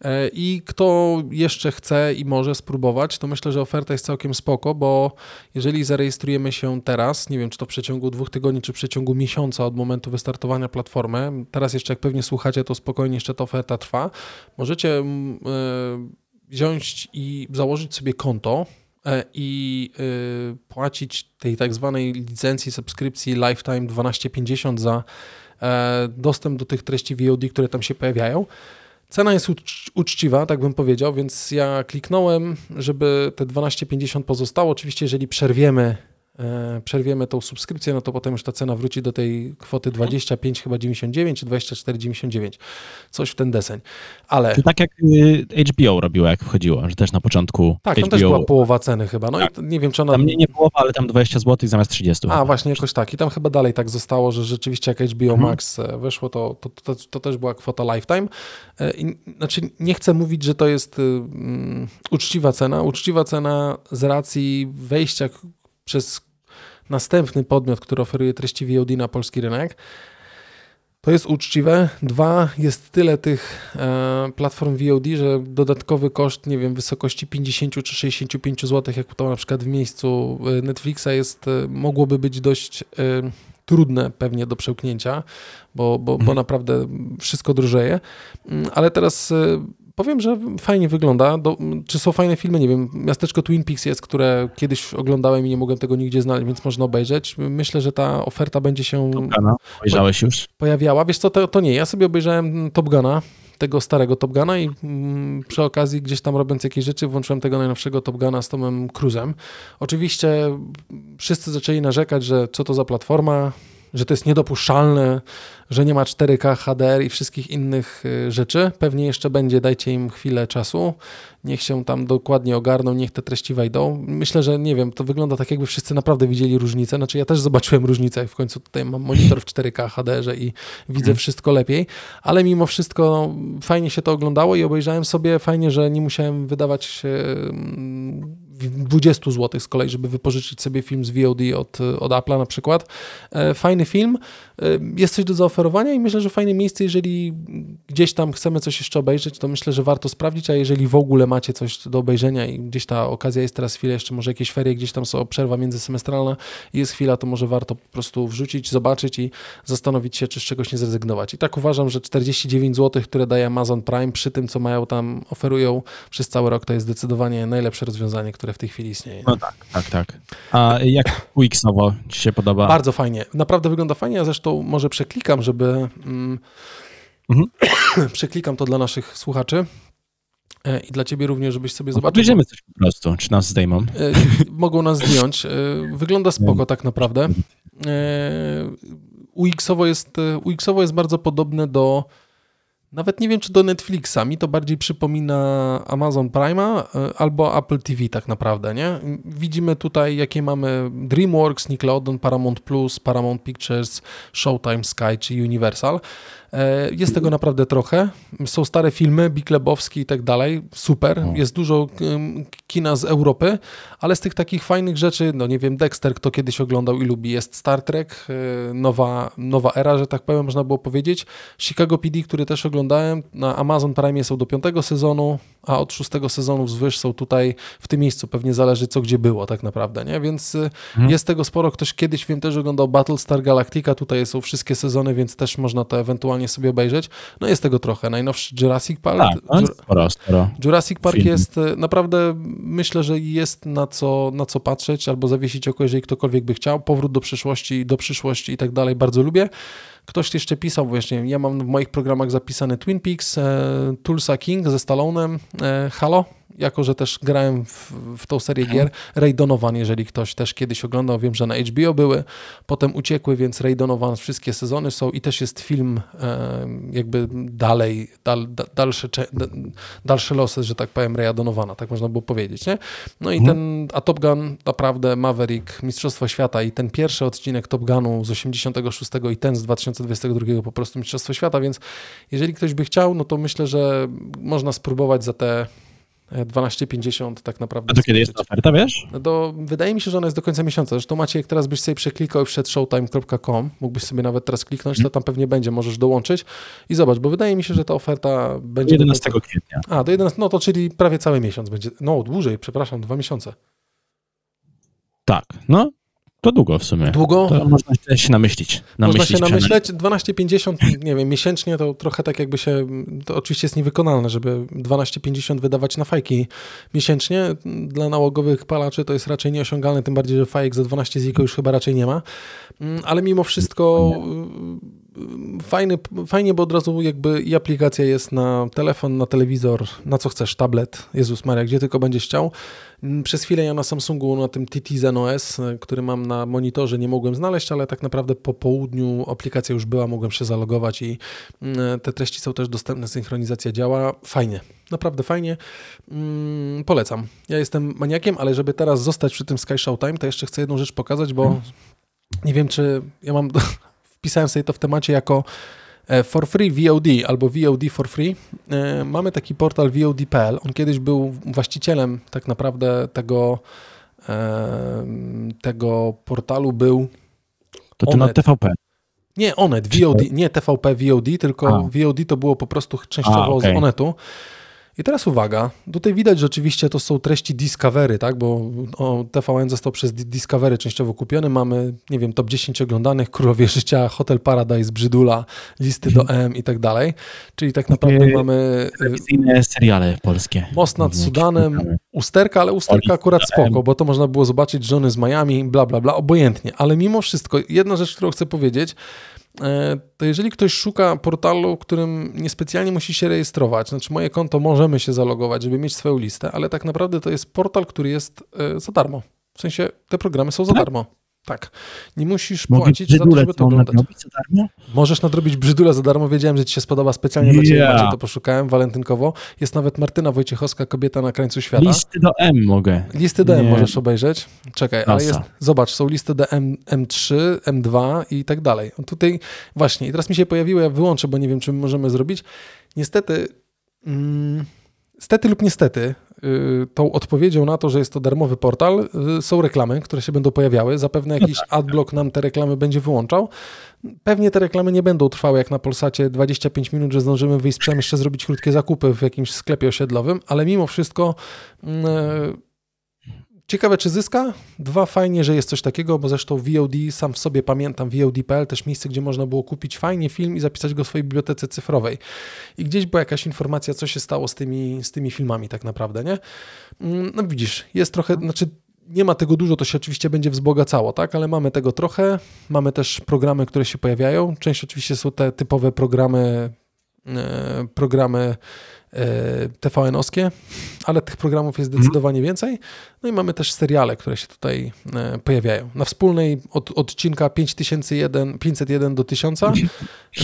E, I kto jeszcze chce i może spróbować, to myślę, że oferta jest całkiem spoko, bo jeżeli zarejestrujemy się teraz, nie wiem czy to w przeciągu dwóch tygodni, czy w przeciągu miesiąca od momentu wystartowania platformy, teraz jeszcze jak pewnie słuchacie, to spokojnie jeszcze ta oferta trwa, możecie mm, e, wziąć i założyć sobie konto e, i płacić tej tak zwanej licencji, subskrypcji Lifetime 12,50 za dostęp do tych treści VOD, które tam się pojawiają. Cena jest uczciwa, tak bym powiedział, więc ja kliknąłem, żeby te 12,50 pozostało. Oczywiście, jeżeli przerwiemy przerwiemy tą subskrypcję, no to potem już ta cena wróci do tej kwoty 25 chyba 99 czy 24,99. Coś w ten deseń. Ale... Czy tak jak y, HBO robiło, jak wchodziło, że też na początku Tak, HBO... tam też była połowa ceny chyba. No Tak. i nie wiem, czy ona... Tam nie, nie połowa, ale tam 20 zł zamiast 30. A, właśnie jakoś tak. I tam chyba dalej tak zostało, że rzeczywiście jak HBO Mhm. Max e, weszło, to, to, to, to też była kwota lifetime. E, I, znaczy, nie chcę mówić, że to jest mm, uczciwa cena. Uczciwa cena z racji wejścia przez następny podmiot, który oferuje treści VOD na polski rynek. To jest uczciwe. Dwa, jest tyle tych e, platform VOD, że dodatkowy koszt, nie wiem, wysokości 50 czy 65 zł, jak to na przykład w miejscu e, Netflixa jest, e, mogłoby być dość e, trudne pewnie do przełknięcia, bo, bo, bo Mhm. naprawdę wszystko drożeje. Mm, Ale teraz e, powiem, że fajnie wygląda. Do, czy są fajne filmy? Nie wiem. Miasteczko Twin Peaks jest, które kiedyś oglądałem i nie mogłem tego nigdzie znaleźć, więc można obejrzeć. Myślę, że ta oferta będzie się Gana, Obejrzałeś już? pojawiała. Wiesz co, to, to nie. Ja sobie obejrzałem Top Guna, tego starego Top Guna i mm, przy okazji gdzieś tam robiąc jakieś rzeczy włączyłem tego najnowszego Top Guna z Tomem Cruzem. Oczywiście wszyscy zaczęli narzekać, że co to za platforma, że to jest niedopuszczalne, że nie ma 4K HDR i wszystkich innych y, rzeczy. Pewnie jeszcze będzie, dajcie im chwilę czasu. Niech się tam dokładnie ogarną, niech te treści wejdą. Myślę, że nie wiem, to wygląda tak, jakby wszyscy naprawdę widzieli różnicę. Znaczy, ja też zobaczyłem różnicę. W końcu tutaj mam monitor w 4K HDR i widzę wszystko lepiej, ale mimo wszystko fajnie się to oglądało i obejrzałem sobie. Fajnie, że nie musiałem wydawać mm, 20 zł z kolei, żeby wypożyczyć sobie film z VOD od, od Apple'a na przykład. E, Fajny film, E, jest coś do zaoferowania i myślę, że fajne miejsce, jeżeli gdzieś tam chcemy coś jeszcze obejrzeć, to myślę, że warto sprawdzić, a jeżeli w ogóle macie coś do obejrzenia i gdzieś ta okazja jest teraz chwilę, jeszcze może jakieś ferie, gdzieś tam są przerwa międzysemestralna i jest chwila, to może warto po prostu wrzucić, zobaczyć i zastanowić się, czy z czegoś nie zrezygnować. I tak uważam, że 49 zł, które daje Amazon Prime przy tym, co mają tam, oferują przez cały rok, to jest zdecydowanie najlepsze rozwiązanie, które w tej chwili istnieje. No tak, tak, tak. A jak UX-owo ci się podoba? Bardzo fajnie. Naprawdę wygląda fajnie. Ja zresztą może przeklikam, żeby. Mm, Mhm. przeklikam to dla naszych słuchaczy. E, I dla ciebie również, żebyś sobie No, zobaczył. Podejrzymy coś po prostu, czy nas zdejmą. E, mogą nas zdjąć. E, wygląda spoko tak naprawdę. UX-owo jest, UX-owo jest bardzo podobne do nawet nie wiem, czy do Netflixa. Mi to bardziej przypomina Amazon Prime'a e, albo Apple TV tak naprawdę, nie? Widzimy tutaj, jakie mamy DreamWorks, Nickelodeon, Paramount+, Paramount Pictures, Showtime, Sky czy Universal. E, Jest tego naprawdę trochę. Są stare filmy, Big Lebowski i tak dalej. Super. Jest dużo kina z Europy, ale z tych takich fajnych rzeczy, no nie wiem, Dexter, kto kiedyś oglądał i lubi, jest Star Trek, y, nowa, nowa era, że tak powiem, można było powiedzieć. Chicago PD, który też oglądałem, na Amazon Prime są do piątego sezonu, a od szóstego sezonu wzwyż są tutaj w tym miejscu. Pewnie zależy co gdzie było tak naprawdę, nie? Więc y, jest tego sporo. Ktoś kiedyś, wiem, też oglądał Battlestar Galactica, tutaj są wszystkie sezony, więc też można to ewentualnie sobie obejrzeć. No jest tego trochę. Najnowszy Jurassic Park. Tak, no, Jur- sporo, sporo. Jurassic Park Film. jest e, naprawdę, myślę, że jest na co, na co patrzeć albo zawiesić oko, jeżeli ktokolwiek by chciał. Powrót do przyszłości, do przyszłości i tak dalej, bardzo lubię. Ktoś jeszcze pisał właśnie, ja mam w moich programach zapisany Twin Peaks, e, Tulsa King ze Stallonem, e, Halo, jako że też grałem w, w tą serię gier. Ray Donovan, jeżeli ktoś też kiedyś oglądał, wiem, że na HBO były, potem uciekły, więc Ray Donovan, wszystkie sezony są i też jest film e, jakby dalej, dal, da, dalsze, dalsze losy, że tak powiem, Raya Donovana, tak można było powiedzieć, nie? No i ten, a Top Gun, naprawdę Maverick, Mistrzostwo Świata i ten pierwszy odcinek Top Gunu z 86 i ten z 2022 po prostu Mistrzostwo Świata, więc jeżeli ktoś by chciał, no to myślę, że można spróbować za te 12,50 tak naprawdę. A to kiedy jest oferta, wiesz? No Do, wydaje mi się, że ona jest do końca miesiąca. Zresztą macie, jak teraz byś sobie przeklikał i wszedł showtime.com, mógłbyś sobie nawet teraz kliknąć, to tam pewnie będzie, możesz dołączyć i zobacz, bo wydaje mi się, że ta oferta będzie... do 11 końca- kwietnia. A, do 11, no to czyli prawie cały miesiąc będzie. No, dłużej, przepraszam, dwa miesiące. Tak, no to długo w sumie. Długo? To można się- się namyślić. Można namyślić się namyśleć, 12,50, nie wiem, miesięcznie to trochę tak jakby się, to oczywiście jest niewykonalne, żeby 12,50 wydawać na fajki miesięcznie. Dla nałogowych palaczy to jest raczej nieosiągalne, tym bardziej, że fajek za 12 ziko już chyba raczej nie ma. Mm, Ale mimo wszystko y, fajny, fajnie, bo od razu jakby i aplikacja jest na telefon, na telewizor, na co chcesz, tablet, Jezus Maria, gdzie tylko będziesz chciał. Mm, przez chwilę ja na Samsungu, na tym TT Zen OS, e, który mam na monitorze, nie mogłem znaleźć, ale tak naprawdę po południu aplikacja już była, mogłem się zalogować i mm, te treści są też dostępne, synchronizacja działa. Fajnie, naprawdę fajnie. Mm, polecam. Ja jestem maniakiem, ale żeby teraz zostać przy tym Sky Showtime, to jeszcze chcę jedną rzecz pokazać, bo nie wiem, czy ja mam, wpisałem sobie to w temacie jako e, for free VOD albo VOD for free. E, mamy taki portal VOD.pl. On kiedyś był właścicielem tak naprawdę tego, e, tego portalu był To ty na. TVP. nie Onet, VOD, nie TVP VOD, tylko A. VOD to było po prostu częściowo A, okej. z Onetu. I teraz uwaga, tutaj widać, że oczywiście to są treści Discovery, tak, bo o, TVN został przez Di- Discovery częściowo kupiony, mamy, nie wiem, top 10 oglądanych, Królowie Życia, Hotel Paradise, Brzydula, listy do M i tak dalej, czyli tak naprawdę Takie mamy Telewizyjne seriale polskie. Most nad Sudanem, usterka, ale usterka akurat spoko, bo to można było zobaczyć żony z Miami, bla, bla, bla, obojętnie. Ale mimo wszystko, jedna rzecz, którą chcę powiedzieć, to jeżeli ktoś szuka portalu, którym niespecjalnie musi się rejestrować, znaczy moje konto możemy się zalogować, żeby mieć swoją listę, ale tak naprawdę to jest portal, który jest e, za darmo. W sensie te programy są za Tak? darmo. Tak. Nie musisz Mogę płacić za to, żeby to oglądać. za darmo? Możesz nadrobić brzydule za darmo. Wiedziałem, że ci się spodoba specjalnie dla ciebie, Ja. Maciej, to poszukałem walentynkowo. Jest nawet Martyna Wojciechowska, kobieta na krańcu świata. Listy do M mogę. Listy DM Nie. możesz obejrzeć. Czekaj, ale Klasa. jest. Zobacz, są listy DM M3, M2 i tak dalej. Tutaj właśnie, i teraz mi się pojawiło, ja wyłączę, bo nie wiem, czy my możemy zrobić. Niestety, mm, stety lub niestety, tą odpowiedzią na to, że jest to darmowy portal, y, są reklamy, które się będą pojawiały. Zapewne jakiś adblock nam te reklamy będzie wyłączał. Pewnie te reklamy nie będą trwały jak na Polsacie 25 minut, że zdążymy wyjść z psem, jeszcze zrobić krótkie zakupy w jakimś sklepie osiedlowym, ale mimo wszystko mm, ciekawe czy zyska. Dwa, fajnie, że jest coś takiego, bo zresztą VOD, sam w sobie pamiętam, VOD.pl, też miejsce, gdzie można było kupić fajnie film i zapisać go w swojej bibliotece cyfrowej. I gdzieś była jakaś informacja, co się stało z tymi, z tymi filmami tak naprawdę, nie? Mm, No widzisz, jest trochę, znaczy nie ma tego dużo, to się oczywiście będzie wzbogacało, tak? Ale mamy tego trochę. Mamy też programy, które się pojawiają. Część oczywiście są te typowe programy, e, programy TVN-owskie, ale tych programów jest zdecydowanie więcej. No i mamy też seriale, które się tutaj e, pojawiają. Na wspólnej od odcinka 5001, 501 do 1000,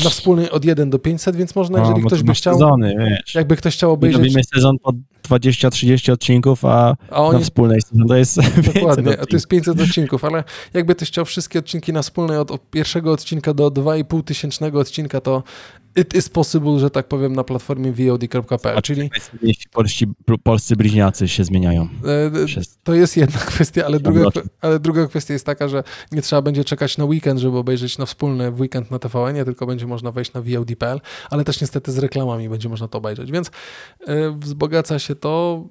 na wspólnej od 1 do 500, więc można, jeżeli No, bo ktoś to by chciał, Sezony, jakby ktoś chciał obejrzeć, robimy sezon po 20-30 odcinków, a a oni na wspólnej sezon to jest 500 Dokładnie, a to jest 500 odcinków, ale jakby ty chciał wszystkie odcinki na wspólnej od, od pierwszego odcinka do 2,5 tysięcznego odcinka, to it is possible, że tak powiem, na platformie VOD.pl, czyli polscy, polscy bliźniacy się zmieniają. e, to jest jedna kwestia, ale druga, ale druga kwestia jest taka, że nie trzeba będzie czekać na weekend, żeby obejrzeć na wspólny weekend na TVN, tylko będzie można wejść na VOD.pl, ale też niestety z reklamami będzie można to obejrzeć, więc e, wzbogaca się to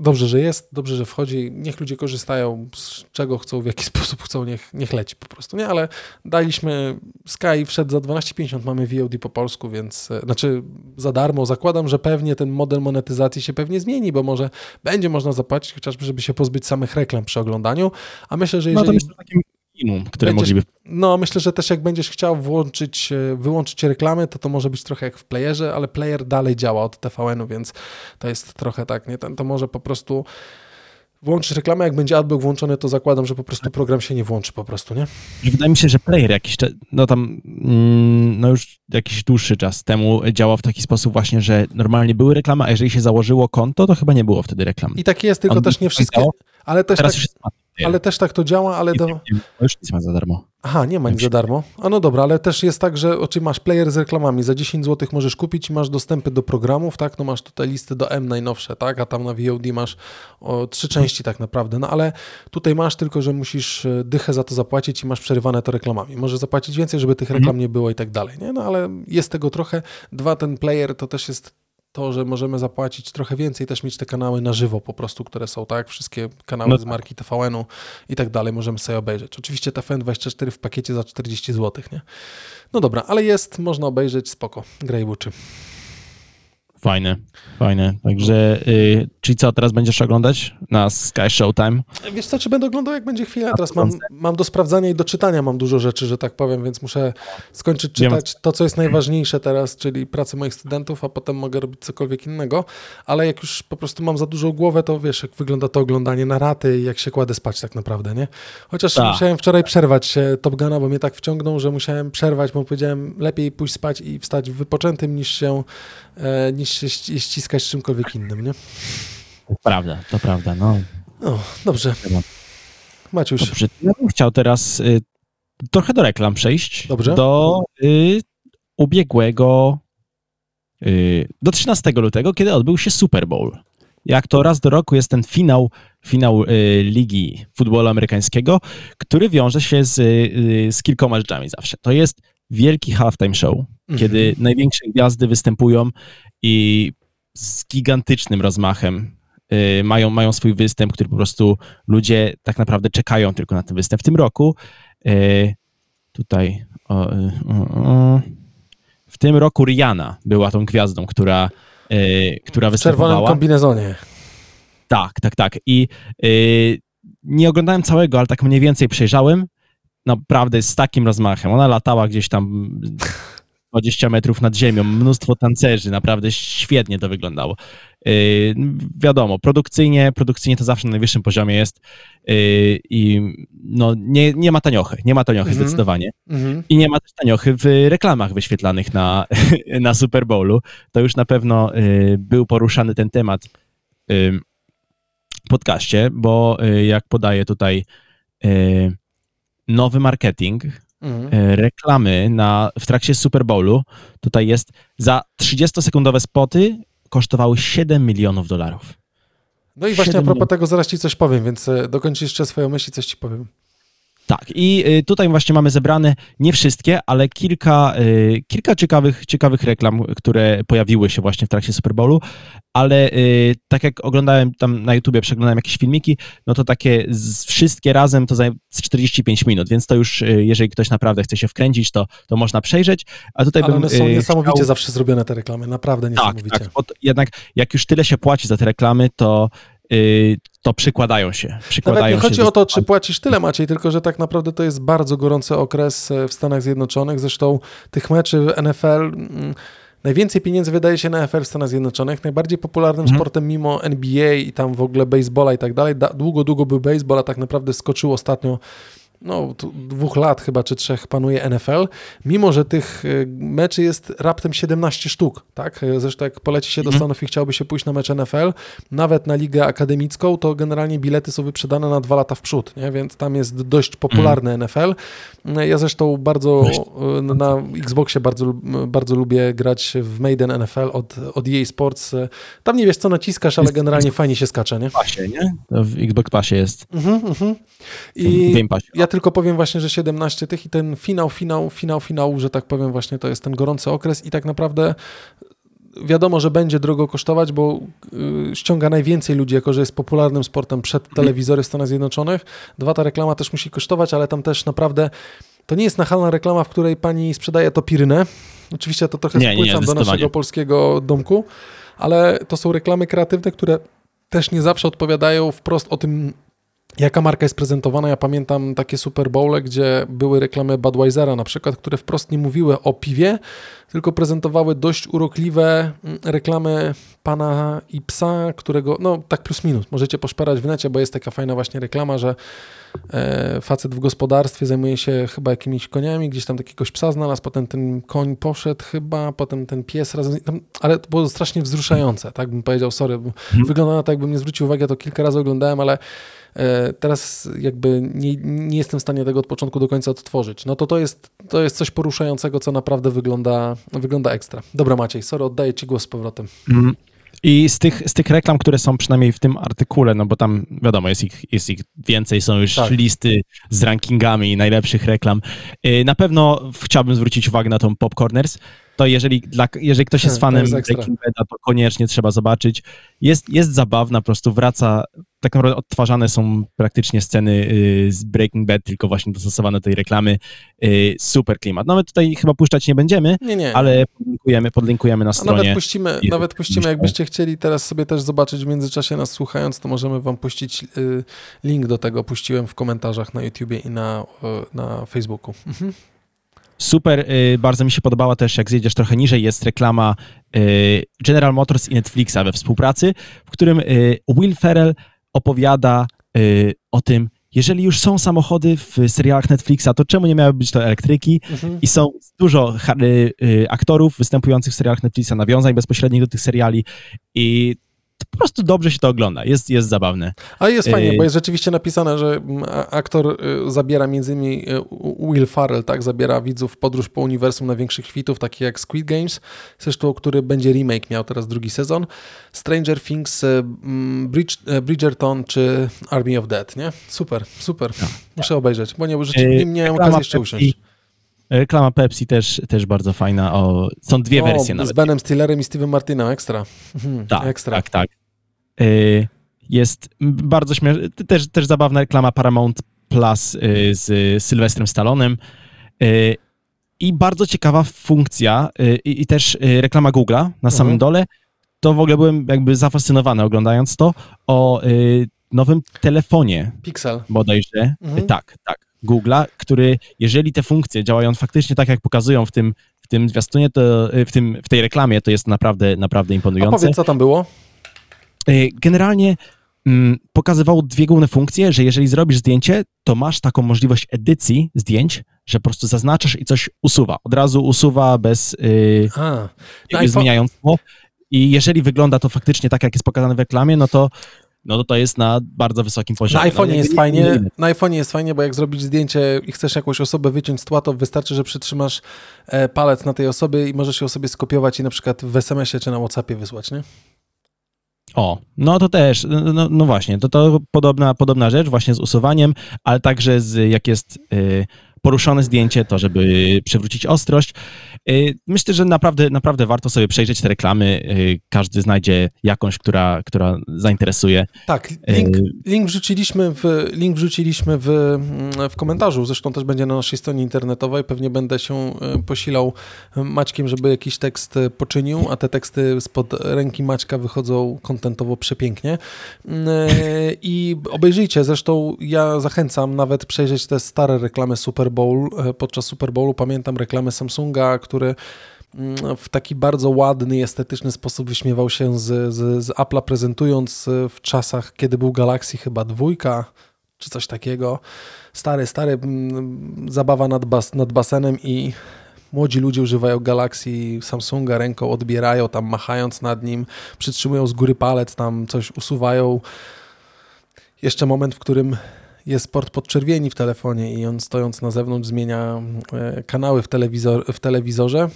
Dobrze, że jest, dobrze, że wchodzi. Niech ludzie korzystają z czego chcą, w jaki sposób chcą, niech, niech leci po prostu, nie? Ale daliśmy, Sky wszedł za 12,50, mamy VOD po polsku, więc, e, znaczy za darmo. Zakładam, że pewnie ten model monetyzacji się pewnie zmieni, bo może będzie można zapłacić chociażby, żeby się pozbyć samych reklam przy oglądaniu, a myślę, że No to jeżeli... myślę, że takim minimum, które Będziesz- mogliby... No, myślę, że też jak będziesz chciał włączyć, e, wyłączyć reklamy, to to może być trochę jak w playerze, ale player dalej działa od TVN-u, więc to jest trochę tak, nie? Ten- To może po prostu włączyć reklamę, jak będzie adblock włączony, to zakładam, że po prostu program się nie włączy po prostu, nie? Wydaje mi się, że player jakiś no tam, mm, no już jakiś dłuższy czas temu działał w taki sposób właśnie, że normalnie były reklamy, a jeżeli się założyło konto, to chyba nie było wtedy reklam. I tak jest, tylko On też nie wszystkie, działał? ale też, Teraz tak, już jest ale też tak to działa, ale do... Nie, nie, już nic ma za darmo. Aha, nie ma nic za darmo. A no dobra, ale też jest tak, że oczy masz player z reklamami. Za 10 zł możesz kupić i masz dostępy do programów, tak? No masz tutaj listy do M najnowsze, tak? A tam na VOD masz o, trzy części tak naprawdę. No ale tutaj masz tylko, że musisz e, dychę za to zapłacić i masz przerywane to reklamami. Możesz zapłacić więcej, żeby tych reklam nie było i tak dalej, nie? No ale jest tego trochę. Dwa, ten player to też jest to, że możemy zapłacić trochę więcej, też mieć te kanały na żywo po prostu, które są, tak? Wszystkie kanały No z marki TVN-u i tak dalej możemy sobie obejrzeć. Oczywiście TVN24 w pakiecie za 40 zł, nie? No dobra, ale jest, można obejrzeć, spoko. Grey Witchy. Fajne, fajne. Także, y, czyli co, teraz będziesz oglądać na Sky Showtime? Wiesz co, czy będę oglądał, jak będzie chwila. Teraz mam, mam do sprawdzania i do czytania mam dużo rzeczy, że tak powiem, więc muszę skończyć czytać to, co jest najważniejsze teraz, czyli pracę moich studentów, a potem mogę robić cokolwiek innego. Ale jak już po prostu mam za dużą głowę, to wiesz, jak wygląda to oglądanie na raty i jak się kładę spać tak naprawdę, nie? Chociaż Ta. musiałem wczoraj przerwać Top Guna, bo mnie tak wciągnął, że musiałem przerwać, bo powiedziałem, lepiej pójść spać i wstać wypoczętym niż się, e, niż się ści- ściskać czymkolwiek innym, nie? To prawda, to prawda, no. No, dobrze. Maciuś, Dobrze, ja bym chciał teraz y, trochę do reklam przejść. Dobrze. Do y, ubiegłego, y, do 13 lutego, kiedy odbył się Super Bowl. Jak to raz do roku jest ten finał, finał y, Ligi Futbolu Amerykańskiego, który wiąże się z, y, z kilkoma rzeczami zawsze. To jest wielki halftime show, Mhm. kiedy największe gwiazdy występują i z gigantycznym rozmachem y, mają, mają swój występ, który po prostu ludzie tak naprawdę czekają tylko na ten występ. W tym roku y, tutaj o, y, o, o, w tym roku Rihanna była tą gwiazdą, która, y, która w czerwonym występowała. kombinezonie. Tak, tak, tak. I nie oglądałem całego, ale tak mniej więcej przejrzałem. Naprawdę z takim rozmachem. Ona latała gdzieś tam 20 metrów nad ziemią, mnóstwo tancerzy, naprawdę świetnie to wyglądało. Y, wiadomo, produkcyjnie, produkcyjnie to zawsze na najwyższym poziomie jest y, i no, nie, nie ma taniochy, nie ma taniochy Mhm. zdecydowanie. Mhm. I nie ma też taniochy w reklamach wyświetlanych na, na Super Bowlu. To już na pewno y, był poruszany ten temat y, w podcaście, bo y, jak podaje tutaj y, nowy marketing, Mhm. y, reklamy na, w trakcie Super Bowlu, tutaj jest za 30-sekundowe spoty kosztowały 7 milionów dolarów. No i właśnie a propos tego zaraz ci coś powiem, więc e, dokończ jeszcze swoją myśl i coś ci powiem. Tak, i y, tutaj właśnie mamy zebrane nie wszystkie, ale kilka, y, kilka ciekawych, ciekawych reklam, które pojawiły się właśnie w trakcie Super Bowlu, ale y, tak jak oglądałem tam na YouTubie, przeglądałem jakieś filmiki, no to takie z, wszystkie razem to zajmie z 45 minut, więc to już, jeżeli ktoś naprawdę chce się wkręcić, to, to można przejrzeć, a tutaj Ale bym one są niesamowicie chciał- zawsze zrobione te reklamy, naprawdę tak, niesamowicie. tak, to jednak jak już tyle się płaci za te reklamy, to, to przykładają się. Przykładają Nawet nie chodzi o to, czy płacisz tyle, Maciej, tylko że tak naprawdę to jest bardzo gorący okres e, w Stanach Zjednoczonych. Zresztą tych meczy w NFL, mm, najwięcej pieniędzy wydaje się na NFL w Stanach Zjednoczonych. Najbardziej popularnym Mhm. sportem mimo NBA i tam w ogóle baseballa i tak dalej. da- Długo, długo był baseball, a tak naprawdę skoczył ostatnio no, dwóch lat chyba, czy trzech panuje NFL, mimo że tych y, meczy jest raptem 17 sztuk, tak? Y, Zresztą jak poleci się do Mhm. Stanów i chciałby się pójść na mecz NFL, nawet na ligę akademicką, to generalnie bilety są wyprzedane na dwa lata w przód, nie? Więc tam jest dość popularny NFL. Y, Ja zresztą bardzo y, na Xboxie bardzo, bardzo lubię grać w Maiden NFL od, od EA Sports. Tam nie wiesz co naciskasz, ale generalnie fajnie się skacze, nie? Passie, nie? W Xbox Passie jest. Mhm, mhm. w I ja tylko powiem właśnie, że 17 tych i ten finał, finał, finał, finał, że tak powiem właśnie to jest ten gorący okres i tak naprawdę wiadomo, że będzie drogo kosztować, bo y, ściąga najwięcej ludzi, jako że jest popularnym sportem przed telewizory w Stanach Zjednoczonych. Dwa, ta reklama też musi kosztować, ale tam też naprawdę to nie jest nachalna reklama, w której pani sprzedaje topirynę. Oczywiście to trochę Nie, do naszego polskiego domku, ale to są reklamy kreatywne, które też nie zawsze odpowiadają wprost o tym, jaka marka jest prezentowana. Ja pamiętam takie Super Bowle, gdzie były reklamy Budweisera na przykład, które wprost nie mówiły o piwie, tylko prezentowały dość urokliwe mm, reklamy pana i psa, którego, no tak plus minus, możecie poszperać w necie, bo jest taka fajna właśnie reklama, że e, facet w gospodarstwie zajmuje się chyba jakimiś koniami, gdzieś tam jakiegoś psa znalazł, potem ten koń poszedł chyba, potem ten pies razem, tam, ale to było strasznie wzruszające, tak bym powiedział, sorry, bo wygląda na to, jakbym nie zwrócił uwagi, ja to kilka razy oglądałem, ale teraz jakby nie, nie jestem w stanie tego od początku do końca odtworzyć. No to to jest, to jest coś poruszającego, co naprawdę wygląda, wygląda ekstra. Dobra Maciej, sorry, oddaję Ci głos z powrotem. Mm. I z tych, z tych reklam, które są przynajmniej w tym artykule, no bo tam wiadomo, jest ich, jest ich więcej, są już Tak. listy z rankingami najlepszych reklam. Y, Na pewno chciałbym zwrócić uwagę na tą Popcorners. To jeżeli, dla, jeżeli ktoś jest To fanem jest. Breaking Bada, to koniecznie trzeba zobaczyć. Jest, jest zabawna, po prostu wraca, tak naprawdę odtwarzane są praktycznie sceny y, z Breaking Bad, tylko właśnie dostosowane do tej reklamy. Y, super klimat. No my tutaj chyba puszczać nie będziemy, Nie, nie. ale podlinkujemy, podlinkujemy na A stronie. nawet puścimy, nawet puścimy, jakbyście chcieli teraz sobie też zobaczyć w międzyczasie nas słuchając, to możemy wam puścić y, link do tego. Puściłem w komentarzach na YouTubie i na, na Facebooku. Mhm. Super, y, bardzo mi się podobała też, jak zjedziesz trochę niżej, jest reklama y, General Motors i Netflixa we współpracy, w którym y, Will Ferrell opowiada o tym, jeżeli już są samochody w serialach Netflixa, to czemu nie miały być to elektryki? Mhm. I są dużo aktorów występujących w serialach Netflixa, nawiązań bezpośrednich do tych seriali i po prostu dobrze się to ogląda, jest, jest zabawne. A jest fajnie, Y- bo jest rzeczywiście napisane, że mm, aktor y, zabiera między innymi y, Will Farrell, tak, zabiera widzów w podróż po uniwersum największych hitów, takich jak Squid Games, zresztą, który będzie remake, miał teraz drugi sezon, Stranger Things, mm, Bridge, Bridgerton czy Army of Dead, nie? Super, super. Muszę obejrzeć, bo nie, nie, miałem okazji jeszcze usiąść. Reklama Pepsi też, też bardzo fajna. O, są dwie O, wersje z nawet. Benem Stillerem i Steve'em Martinem, ekstra. Mhm, Tak, ekstra. tak, tak. Y, Jest bardzo śmieszna, też, też zabawna reklama Paramount Plus y, z Sylwestrem Stallonem y, i bardzo ciekawa funkcja i i też reklama Google'a na samym Mhm. dole. To w ogóle byłem jakby zafascynowany oglądając to o nowym telefonie Pixel. bodajże. Mhm. Tak, tak. Google'a, który jeżeli te funkcje działają faktycznie tak, jak pokazują w tym, w tym zwiastunie, to w, tym, w tej reklamie, to jest naprawdę, naprawdę A imponujące. powiedz, co tam było? Y, Generalnie mm, pokazywało dwie główne funkcje, że jeżeli zrobisz zdjęcie, to masz taką możliwość edycji zdjęć, że po prostu zaznaczasz i coś usuwa. Od razu usuwa bez yy, A, iPhone- zmieniając tło. I jeżeli wygląda to faktycznie tak, jak jest pokazane w reklamie, no to, no to to jest na bardzo wysokim Na poziomie. iPhone'ie no, jest nie- fajnie, nie- na iPhone'ie jest fajnie, bo jak zrobić zdjęcie i chcesz jakąś osobę wyciąć z tła, to wystarczy, że przytrzymasz e, palec na tej osobie i możesz ją sobie skopiować i na przykład w SMS-ie czy na Whatsappie wysłać, nie? O, no to też, no, no właśnie, to, to podobna, podobna rzecz właśnie z usuwaniem, ale także z, jak jest y, poruszone zdjęcie, to żeby przywrócić ostrość. Y, myślę, że naprawdę, naprawdę warto sobie przejrzeć te reklamy, y, każdy znajdzie jakąś, która, która zainteresuje. Tak, link, E, link wrzuciliśmy, w, link wrzuciliśmy w, mm, w komentarzu, zresztą też będzie na naszej stronie internetowej, pewnie będę się posilał Maćkiem, żeby jakiś tekst poczynił, a te teksty spod ręki Maćka wychodzą kontentowo przepięknie. Mm, I obejrzyjcie, zresztą ja zachęcam nawet przejrzeć te stare reklamy Super Bowl. E, Podczas Super Bowlu pamiętam reklamy Samsunga, który mm, w taki bardzo ładny estetyczny sposób wyśmiewał się z, z, z Apple'a, prezentując e, w czasach, kiedy był Galaxy chyba dwójka, czy coś takiego. Stary, stary, mm, zabawa nad, bas, nad basenem i młodzi ludzie używają Galaxy Samsunga ręką, odbierają tam machając nad nim, przytrzymują z góry palec, tam coś usuwają. Jeszcze moment, w którym jest port podczerwieni w telefonie i on stojąc na zewnątrz zmienia e, kanały w, telewizor, w telewizorze.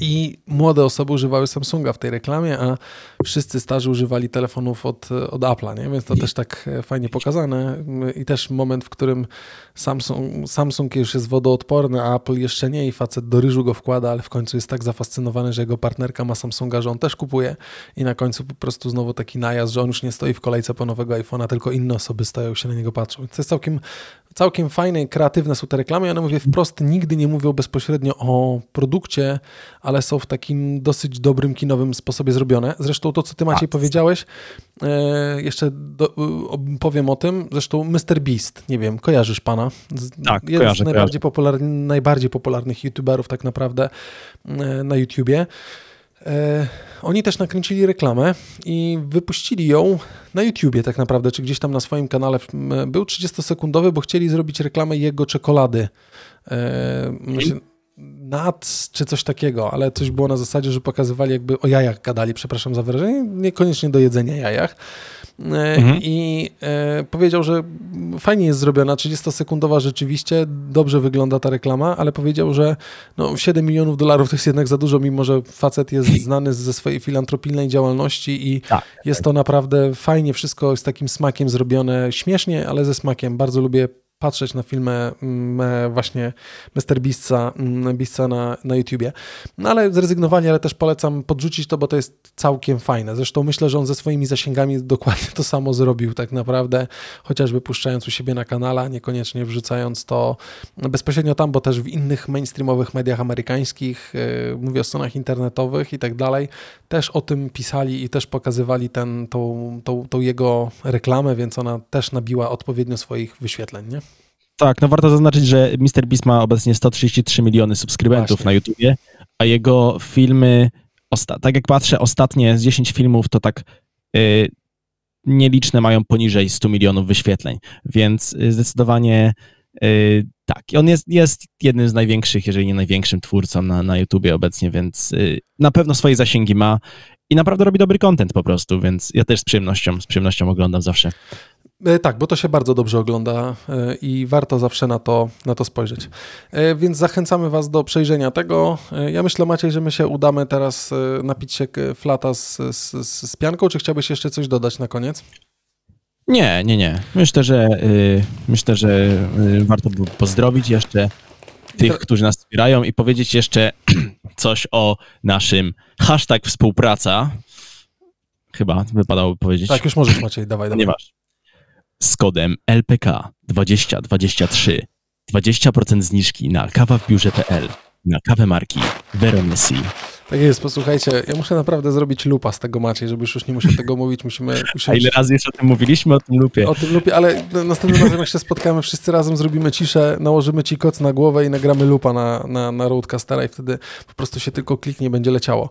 I młode osoby używały Samsunga w tej reklamie, a wszyscy starzy używali telefonów od, od Apple'a, nie? więc to też tak e, fajnie pokazane. I też moment, w którym Samsung, Samsung już jest wodoodporny, a Apple jeszcze nie i facet do ryżu go wkłada, ale w końcu jest tak zafascynowany, że jego partnerka ma Samsunga, że on też kupuje i na końcu po prostu znowu taki najazd, że on już nie stoi w kolejce po nowego iPhone'a, tylko inne osoby stoją się na niego patrzą. To jest całkiem, całkiem fajne i kreatywne są te reklamy. Ja one mówię wprost, nigdy nie mówią bezpośrednio o produkcie, ale są w takim dosyć dobrym kinowym sposobie zrobione. Zresztą to, co ty Maciej Tak. powiedziałeś, e, jeszcze do, o- powiem o tym, zresztą Mr. Beast, nie wiem, kojarzysz pana? Z- Tak, Jeden kojarzę, z najbardziej, popularny, najbardziej popularnych youtuberów tak naprawdę e, na YouTubie. E, oni też nakręcili reklamę i wypuścili ją na YouTubie tak naprawdę, czy gdzieś tam na swoim kanale. Był 30-sekundowy, bo chcieli zrobić reklamę jego czekolady. E, myślę, Nuts czy coś takiego, ale coś było na zasadzie, że pokazywali jakby o jajach gadali, przepraszam za wyrażenie, niekoniecznie do jedzenia jajach. E, Mhm. I e, powiedział, że fajnie jest zrobiona, 30-sekundowa rzeczywiście, dobrze wygląda ta reklama, ale powiedział, że no, 7 milionów dolarów to jest jednak za dużo, mimo że facet jest znany ze swojej filantropijnej działalności i Tak, jest to naprawdę fajnie, wszystko z takim smakiem zrobione, śmiesznie, ale ze smakiem. Bardzo lubię patrzeć na filmy mm, właśnie Mr. Beastsa, mm, Beastsa na, na YouTubie. No ale zrezygnowali, ale też polecam podrzucić to, bo to jest całkiem fajne. Zresztą myślę, że on ze swoimi zasięgami dokładnie to samo zrobił tak naprawdę, chociażby puszczając u siebie na kanale, niekoniecznie wrzucając to bezpośrednio tam, bo też w innych mainstreamowych mediach amerykańskich, yy, mówię o stronach internetowych i tak dalej, też o tym pisali i też pokazywali ten, tą, tą, tą jego reklamę, więc ona też nabiła odpowiednio swoich wyświetleń, nie? Tak, no warto zaznaczyć, że Mr. Beast ma obecnie 133 miliony subskrybentów Właśnie. na YouTubie, a jego filmy, tak jak patrzę, ostatnie z 10 filmów to tak yy, nieliczne mają poniżej 100 milionów wyświetleń, więc y, zdecydowanie yy, tak. On jest, jest jednym z największych, jeżeli nie największym twórcą na, na YouTubie obecnie, więc yy, na pewno swoje zasięgi ma i naprawdę robi dobry content po prostu, więc ja też z przyjemnością, z przyjemnością oglądam zawsze. E, tak, bo to się bardzo dobrze ogląda e, i warto zawsze na to, na to spojrzeć. E, więc zachęcamy Was do przejrzenia tego. Ja myślę, Maciej, że my się udamy teraz napić się flata z, z, z pianką, czy chciałbyś jeszcze coś dodać na koniec? Nie, nie, nie. Myślę, że yy, myślę, że yy, warto by pozdrowić jeszcze tych, którzy nas wspierają i powiedzieć jeszcze coś o naszym hashtag współpraca. Chyba wypadałoby powiedzieć. Tak, już możesz Maciej, dawaj, dawaj. Nie masz z kodem LPK 2023 20% zniżki na kawa w biurze.pl na kawę marki Veronesi. Tak jest, posłuchajcie, ja muszę naprawdę zrobić lupa z tego Maciej, żeby już nie musiał tego mówić, musimy usiąść. A ile razy już o tym mówiliśmy, o tym lupie? O tym lupie, ale następnym razem jak się spotkamy wszyscy razem, zrobimy ciszę, nałożymy ci koc na głowę i nagramy lupa na, na, na Roadcastera i wtedy po prostu się tylko kliknie, będzie leciało.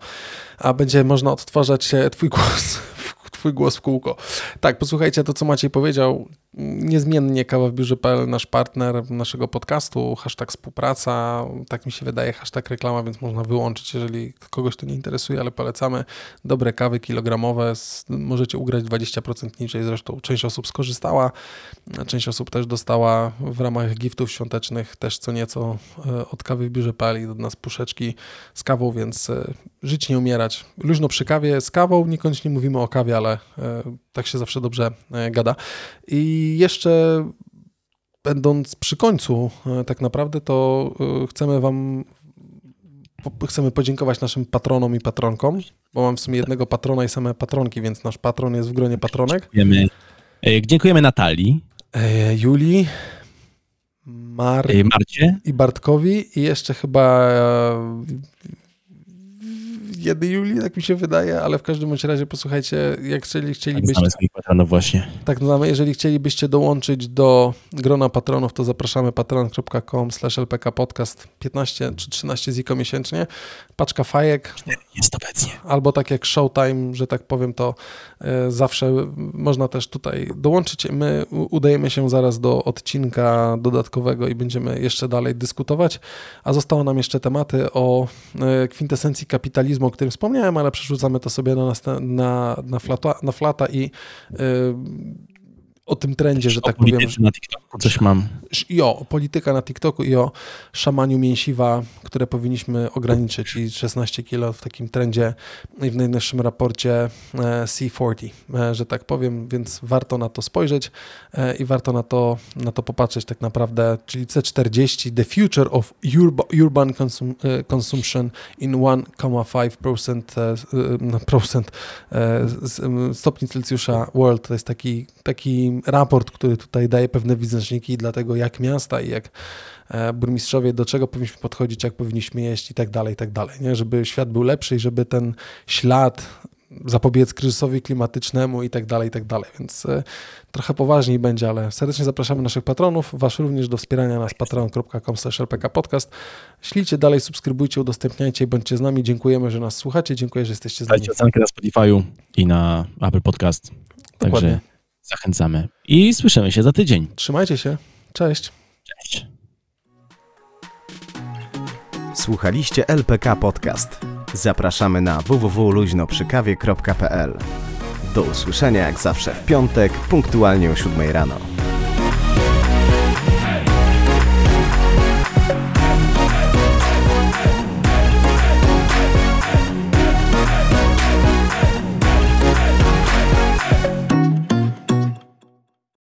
A będzie można odtwarzać twój głos twój głos w kółko. Tak, posłuchajcie to, co Maciej powiedział. Niezmiennie Kawa w Biurze.pl, nasz partner naszego podcastu, hashtag współpraca, tak mi się wydaje, hashtag reklama, więc można wyłączyć, jeżeli kogoś to nie interesuje, ale polecamy dobre kawy kilogramowe, możecie ugrać 20% niżej, zresztą część osób skorzystała, część osób też dostała w ramach giftów świątecznych też co nieco e, od Kawy w Biurze.pl i do nas puszeczki z kawą, więc e, żyć nie umierać. Luźno przy kawie z kawą, niekoniecznie mówimy o kawie, ale e, tak się zawsze dobrze gada. I jeszcze będąc przy końcu e, tak naprawdę, to chcemy wam chcemy podziękować naszym patronom i patronkom, bo mam w sumie jednego patrona i same patronki, więc nasz patron jest w gronie patronek. Dziękujemy, Dziękujemy Natalii. Julii, Mar Marcie i Bartkowi i jeszcze chyba jednej Julii, tak mi się wydaje, ale w każdym razie posłuchajcie, jak chcieli, chcielibyście... Patronów właśnie. Tak, znamy. Jeżeli chcielibyście dołączyć do grona patronów, to zapraszamy patron.com slash lpkpodcast 15 czy 13 ziko miesięcznie. Paczka fajek. Jest obecnie. Albo tak jak Showtime, że tak powiem, to e, zawsze można też tutaj dołączyć. My udajemy się zaraz do odcinka dodatkowego i będziemy jeszcze dalej dyskutować, a zostało nam jeszcze tematy o e, kwintesencji kapitalizmu, o którym wspomniałem, ale przerzucamy to sobie na, na, na, flata, na flata i yy, o tym trendzie, że tak powiem. na TikToku coś mam. I o polityka na TikToku i o szamaniu mięsiwa, które powinniśmy ograniczyć i 16 kilo w takim trendzie i w najnowszym raporcie e, C40, e, że tak powiem, więc warto na to spojrzeć e, i warto na to, na to popatrzeć tak naprawdę, czyli C40, the future of urban consum consumption in 1,5% procent stopni Celsjusza world, to jest taki, taki raport, który tutaj daje pewne wyznaczniki dla tego, jak miasta i jak e, burmistrzowie, do czego powinniśmy podchodzić, jak powinniśmy jeść i tak dalej, i tak dalej, nie? żeby świat był lepszy i żeby ten ślad zapobiec kryzysowi klimatycznemu i tak dalej, i tak dalej. Więc e, trochę poważniej będzie, ale serdecznie zapraszamy naszych patronów, was również do wspierania nas patron.com podcast. Ślijcie dalej, subskrybujcie, udostępniajcie i bądźcie z nami. Dziękujemy, że nas słuchacie. Dziękuję, że jesteście z nami. Dajcie ocenkę na Spotify'u i na Apple Podcast. Dokładnie. Także Zachęcamy. I słyszymy się za tydzień. Trzymajcie się. Cześć. Cześć. Słuchaliście LPK Podcast. Zapraszamy na www.luźnoprzykawie.pl. Do usłyszenia jak zawsze w piątek, punktualnie o 7 rano.